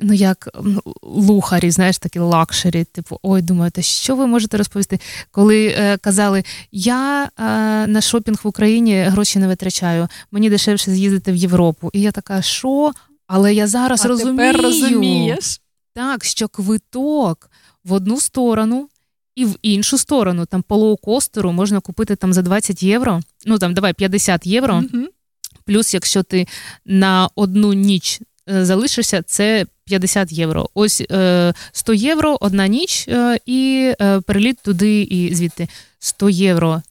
ну як luxury, знаєш, такі luxury, типу, ой, думаєте, що ви можете розповісти? Коли е, казали, я е, на шопінг в Україні гроші не витрачаю, мені дешевше з'їздити в Європу. І я така, що? Але я зараз а розумію, тепер розумієш. Так, що квиток в одну сторону. І в іншу сторону, там по лоукостеру можна купити там за 20 євро, ну там давай 50 євро. Mm-hmm. Плюс, якщо ти на одну ніч Е, залишишся, це 50 євро. Ось 100 е, євро одна ніч е, і переліт туди і звідти 100 євро.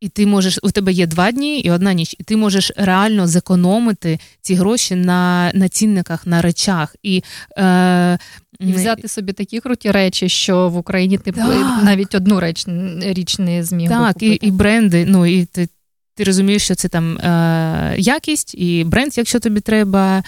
І ти можеш, у тебе є два дні і одна ніч, і ти можеш реально зекономити ці гроші на на цінниках, на речах. І е, і взяти собі такі круті речі, що в Україні ти так. навіть одну реч, річ не зміг. Так, би купити. і і бренди. ну і ти ти розумієш, що це там е, якість, і бренд, якщо тобі треба.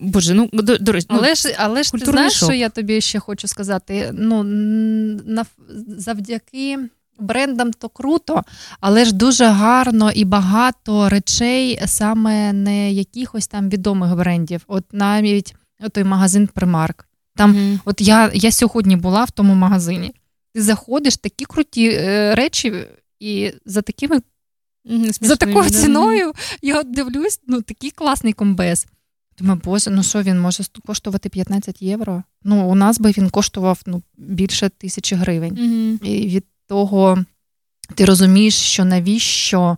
Боже, ну до, до речі, ну, але ж але ж ти знаєш, шок. що я тобі ще хочу сказати? Ну на завдяки брендам то круто, але ж дуже гарно і багато речей, саме не якихось там відомих брендів. От навіть той магазин Примарк. Там, mm-hmm. от я я сьогодні була в тому магазині. Ти заходиш такі круті е, речі, і за такими mm-hmm, за такою ціною я дивлюсь, ну такий класний комбез. Думаю, боже, ну що він може коштувати 15 євро? Ну, у нас би він коштував ну, більше тисячі гривень. Mm-hmm. І від того ти розумієш, що навіщо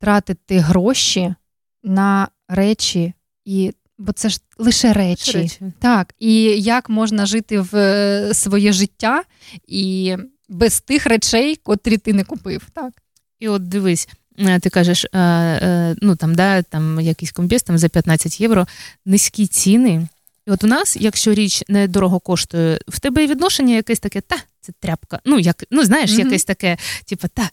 тратити гроші на речі, і, бо це ж лише речі. речі. Так, І як можна жити в е, своє життя і без тих речей, котрі ти не купив. так? І от дивись. Е, ти кажеш, е, е, ну там да, там якийсь комбіз там за 15 євро, низькі ціни. І от у нас, якщо річ недорого коштує, в тебе є відношення якесь таке, та, це тряпка. Ну, як, ну знаєш, mm-hmm. якесь таке, типу, та.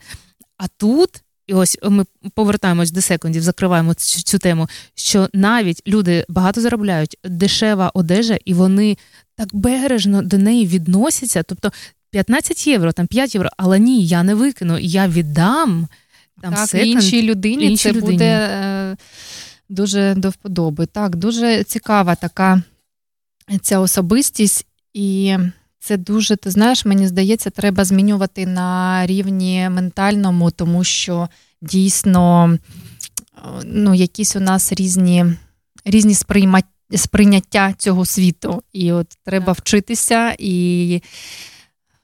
А тут, і ось ми повертаємось до секундів, закриваємо цю, цю тему, що навіть люди багато заробляють, дешева одежа, і вони так бережно до неї відносяться. Тобто 15 євро, там 5 євро, але ні, я не викину, я віддам. Там так, секонд, іншій людині іншій це людині. буде е, дуже до вподоби. Так, дуже цікава така ця особистість, і це дуже, ти знаєш, мені здається, треба змінювати на рівні ментальному, тому що дійсно ну, якісь у нас різні різні сприймаття. Сприйняття цього світу, і от треба так. вчитися і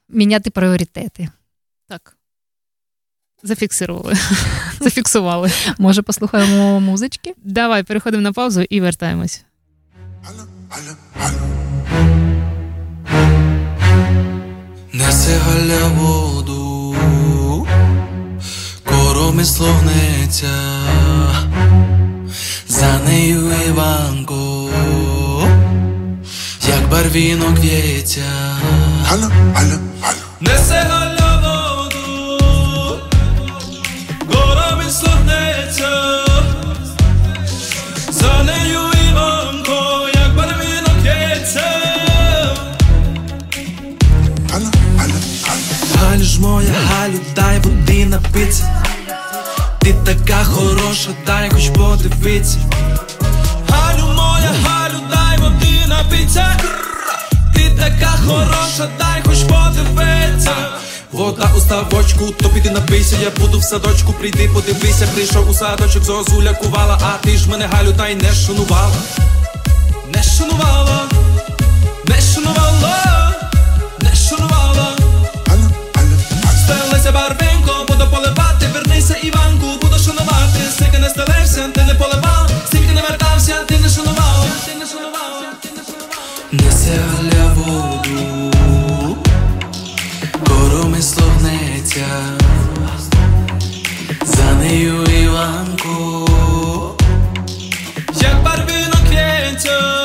міняти пріоритети. Зафіксували. Зафіксували. Може, послухаємо музички? Давай переходимо на паузу і вертаємось. Несе галя воду, коромисло гнеться, за нею Іванко, як барвінок в'ється. Несе галя слухнеться, за нею Іванко, як барвінок п'ється. Галю ж моя, Галю, дай води напиться. Ти така хороша, дай хоч подивиться. Галю моя, Галю, дай води напиться. Ти така хороша, дай хоч подивиться. Вода у ставочку, то піди напийся, я буду в садочку, прийди, подивися, прийшов у садочок, зозуля кувала, а ти ж мене галю, та й не шанувала, не шанувала, не шанувала, не шанувала. Стелися барвинко, буду поливати, вернися, Іванку, буду шанувати, стільки не стелився, ти не поливав, стільки не вертався, ти не шанувала, ти не шанувала, ти не шанувала. Гнеться, за нею Іванку, як барвінок в'ється,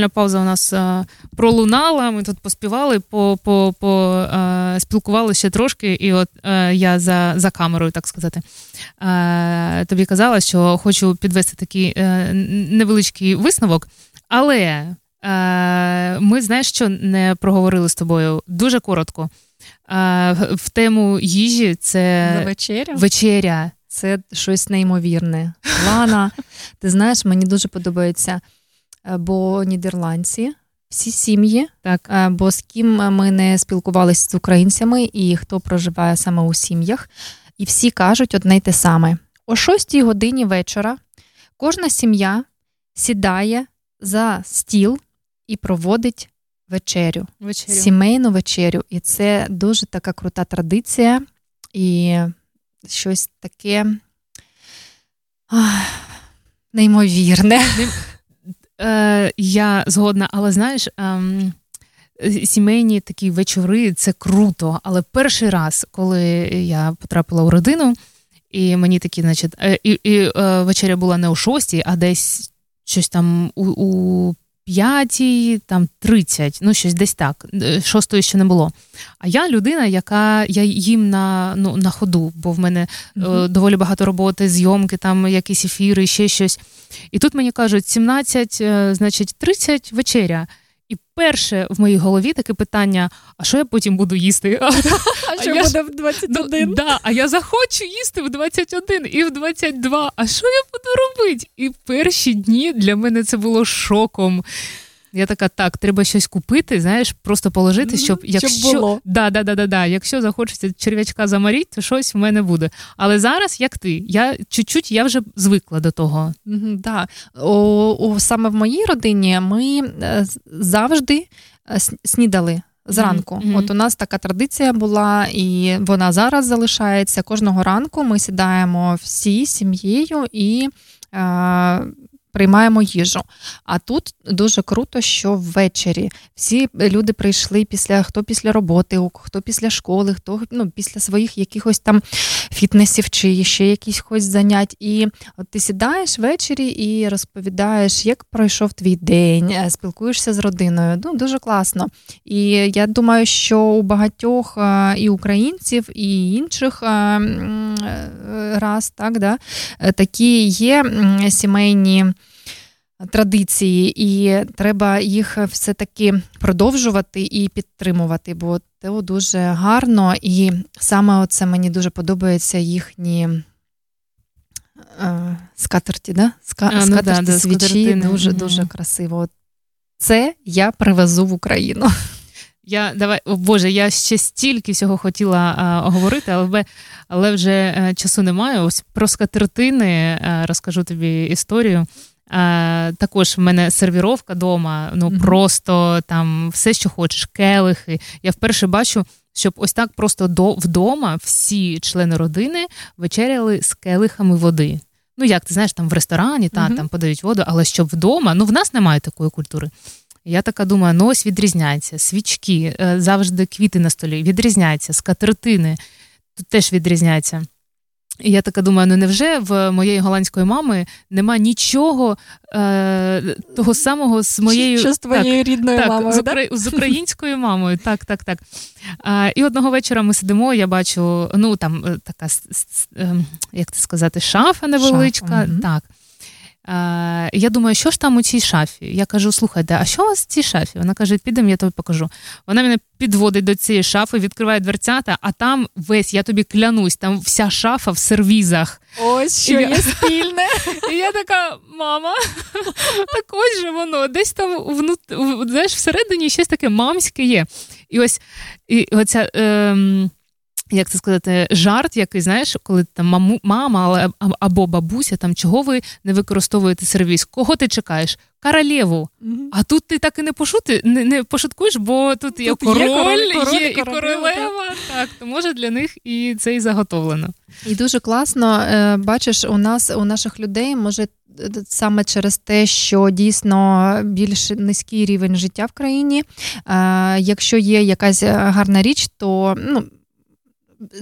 музикальна пауза у нас пролунала. Ми тут поспівали, по, по, по а, ще трошки, і от я за за камерою, так сказати, тобі казала, що хочу підвести такий е, невеличкий висновок, але ми знаєш, що не проговорили з тобою дуже коротко. В тему їжі це вечеря. вечеря. Це щось неймовірне. Лана, ти знаєш, мені дуже подобається, е, бо нідерландці, всі сім'ї, так. Е, бо з ким ми не спілкувалися з українцями і хто проживає саме у сім'ях, і всі кажуть одне й те саме: о 6 годині вечора кожна сім'я сідає за стіл і проводить вечерю, вечерю. сімейну вечерю. І це дуже така крута традиція і щось таке ах, неймовірне. Е, Я згодна, але знаєш. Ем... Сімейні такі вечори це круто. Але перший раз, коли я потрапила у родину, і мені такі, значить, і, і і е, вечеря була не о шостій, а десь щось там у у п'ятій, там тридцять, ну щось десь так. Е, шостої ще не було. А я людина, яка я їм на ну, на ходу, бо в мене mm-hmm. доволі багато роботи, зйомки, там якісь ефіри, ще щось. І тут мені кажуть, 17, е, значить, 30 вечеря. І перше в моїй голові таке питання: а що я потім буду їсти? А, а що буде в 21? Ну, да, А я захочу їсти в 21 і в 22. А що я буду робити? І перші дні для мене це було шоком. Я така, так, треба щось купити, знаєш, просто положити, щоб якщо щоб було. Да, да, да, да, да. якщо захочеться черв'ячка замаріть, то щось в мене буде. Але зараз, як ти, я чуть-чуть я вже звикла до того. Mm-hmm, да. О, о, Саме в моїй родині ми е, завжди е, снідали. Зранку, mm-hmm. от у нас така традиція була, і вона зараз залишається. Кожного ранку ми сідаємо всі сім'єю і е, приймаємо їжу. А тут дуже круто, що ввечері всі люди прийшли після хто після роботи, хто після школи, хто ну, після своїх якихось там фітнесів чи ще якихось занять. І от ти сідаєш ввечері і розповідаєш, як пройшов твій день, е, спілкуєшся з родиною. Ну, Дуже класно. І я думаю, що у багатьох е, і українців, і інших е, раз так, да, такі є сімейні традиції, і треба їх все-таки продовжувати і підтримувати, бо це дуже гарно, і саме це мені дуже подобається їхні. Е, скатерті, да? Ска, а, скатерті ну, да, свічі дуже дуже красиво. Це я привезу в Україну. Я давай, о Боже, я ще стільки всього хотіла а, говорити, але але вже а, е, часу немає. Ось про скатертини а, розкажу тобі історію. Е, Також в мене сервіровка вдома, ну mm-hmm. просто там все, що хочеш, келихи. Я вперше бачу, щоб ось так просто до вдома всі члени родини вечеряли з келихами води. Ну, як ти знаєш, там в ресторані та, mm-hmm. там подають воду, але щоб вдома, ну в нас немає такої культури. Я така думаю, ну ось відрізняється, свічки, е, завжди квіти на столі, відрізняється, скатертини тут теж відрізняється. І я така думаю, ну невже в моєї голландської мами нема нічого е, того самого з моєю Що з твоєю так, рідною так, мамою? З, укра... з українською мамою. Так, так, так. Е, і одного вечора ми сидимо, я бачу, ну там е, така, е, як це сказати, шафа невеличка. Шафа, угу. так. Е, Я думаю, що ж там у цій шафі? Я кажу, слухайте, а що у вас в цій шафі? Вона каже, підемо, я тобі покажу. Вона мене підводить до цієї шафи, відкриває дверцята, а там весь, я тобі клянусь, там вся шафа в сервізах. Ось що і є спільне. І я така, мама, так ось же воно, десь там внут... знаєш, всередині щось таке мамське є. І ось і оця. Ем як це сказати, жарт, який знаєш, коли там маму, мама або бабуся, там чого ви не використовуєте сервіс? Кого ти чекаєш? Королеву. Mm-hmm. А тут ти так і не пошути, не, не пошуткуєш, бо тут, тут є король, є, король, король, є і королева. Так. так, то може для них і це і заготовлено. І дуже класно е, бачиш, у нас у наших людей може. Саме через те, що дійсно більш низький рівень життя в країні. Якщо є якась гарна річ, то ну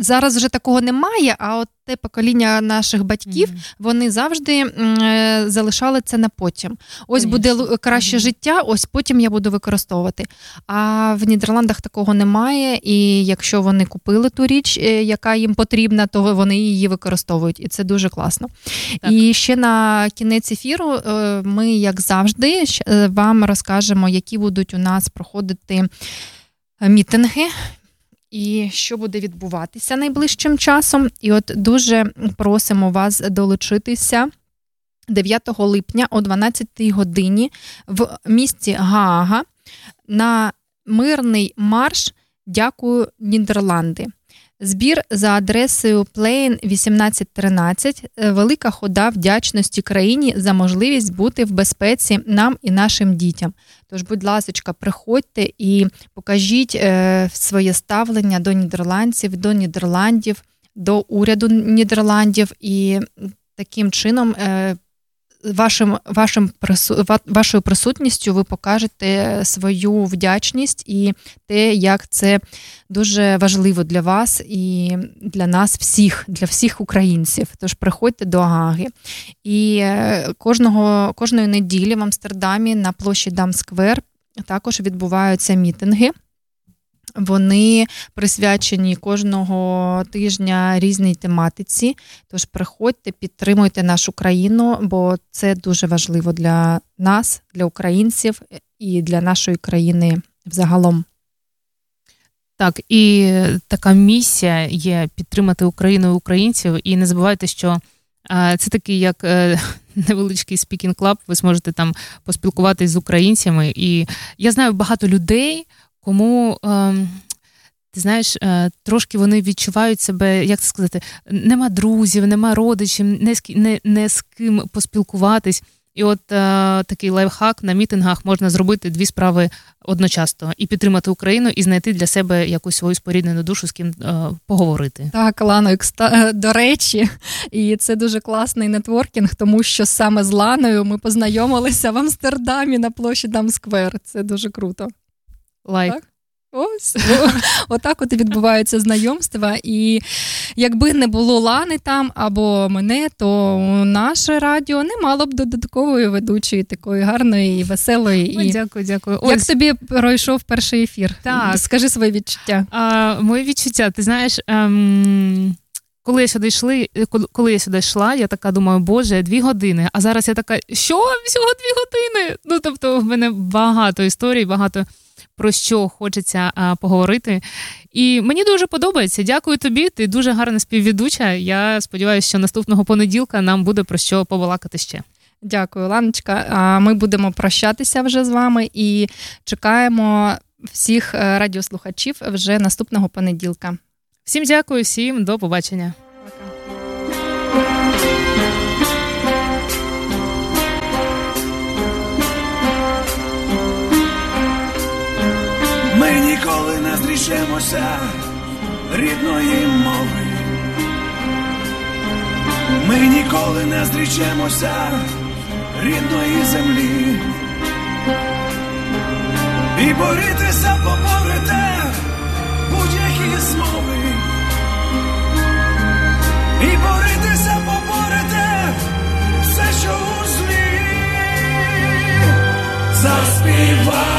зараз вже такого немає. А от те покоління наших батьків mm-hmm. вони завжди е, залишали це на потім. Ось Конечно. буде краще mm-hmm. життя, ось потім я буду використовувати. А в Нідерландах такого немає. І якщо вони купили ту річ, е, яка їм потрібна, то вони її використовують, і це дуже класно. Так. І ще на кінець ефіру е, ми, як завжди, вам розкажемо, які будуть у нас проходити мітинги і що буде відбуватися найближчим часом. І от дуже просимо вас долучитися 9 липня о 12 годині в місті Гаага на мирний марш. Дякую, Нідерланди. Збір за адресою Плейн 1813 велика хода вдячності країні за можливість бути в безпеці нам і нашим дітям. Тож, будь ласка, приходьте і покажіть е, своє ставлення до нідерландців, до Нідерландів, до уряду Нідерландів і таким чином е, вашим, вашим вашою присутністю ви покажете свою вдячність і те, як це дуже важливо для вас і для нас всіх, для всіх українців. Тож приходьте до Агаги. І е, кожного, кожної неділі в Амстердамі на площі Дамсквер також відбуваються мітинги. Вони присвячені кожного тижня різній тематиці. Тож приходьте, підтримуйте нашу країну, бо це дуже важливо для нас, для українців і для нашої країни взагалом. Так, і така місія є підтримати Україну і українців. І не забувайте, що це такий як е, невеличкий speaking club. Ви зможете там поспілкуватись з українцями. І я знаю багато людей. Кому ем, ти знаєш, е, трошки вони відчувають себе, як це сказати, нема друзів, нема родичів, не з не, не з ким поспілкуватись. І от е, такий лайфхак на мітингах можна зробити дві справи одночасно і підтримати Україну, і знайти для себе якусь свою споріднену душу, з ким е, поговорити. Так, Лано, е, до речі, і це дуже класний нетворкінг, тому що саме з Ланою ми познайомилися в Амстердамі на площі Дамсквер. Це дуже круто. Лайк. Так? Ось отак от відбуваються знайомства. І якби не було Лани там або мене, то наше радіо не мало б додаткової ведучої, такої гарної, веселої. Ой, і... Дякую, дякую. Ось. Як тобі пройшов перший ефір? Так. Скажи свої відчуття. А, Мої відчуття, ти знаєш. Ем... Коли я сюди йшли, коли я сюди йшла, я така думаю, боже, дві години. А зараз я така, що всього дві години? Ну тобто, в мене багато історій, багато про що хочеться а, поговорити. І мені дуже подобається. Дякую тобі. Ти дуже гарна співведуча. Я сподіваюся, що наступного понеділка нам буде про що побалакати ще. Дякую, Ланочка. А ми будемо прощатися вже з вами і чекаємо всіх е, радіослухачів вже наступного понеділка. Всім дякую, всім до побачення. Ніколи рідної мови. Ми ніколи не зрічемося рідної землі. І борітися поборете будь-які змови. І борітися поборете все, що у злі. Заспівай.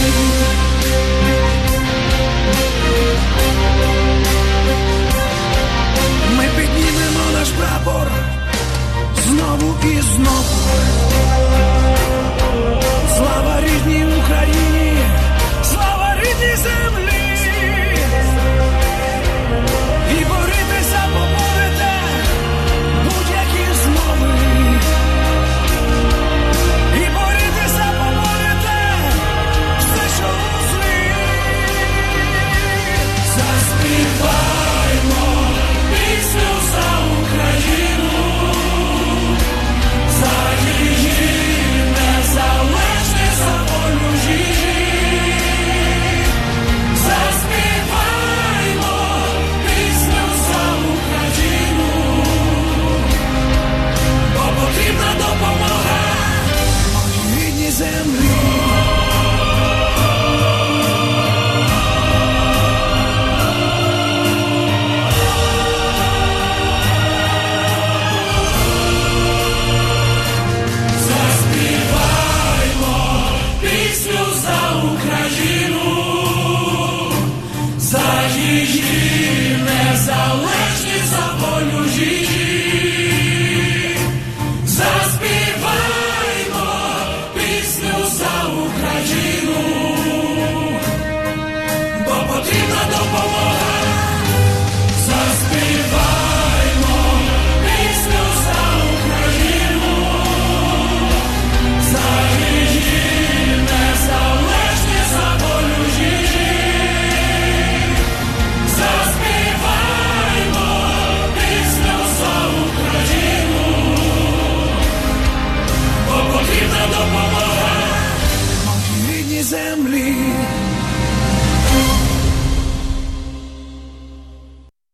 znowu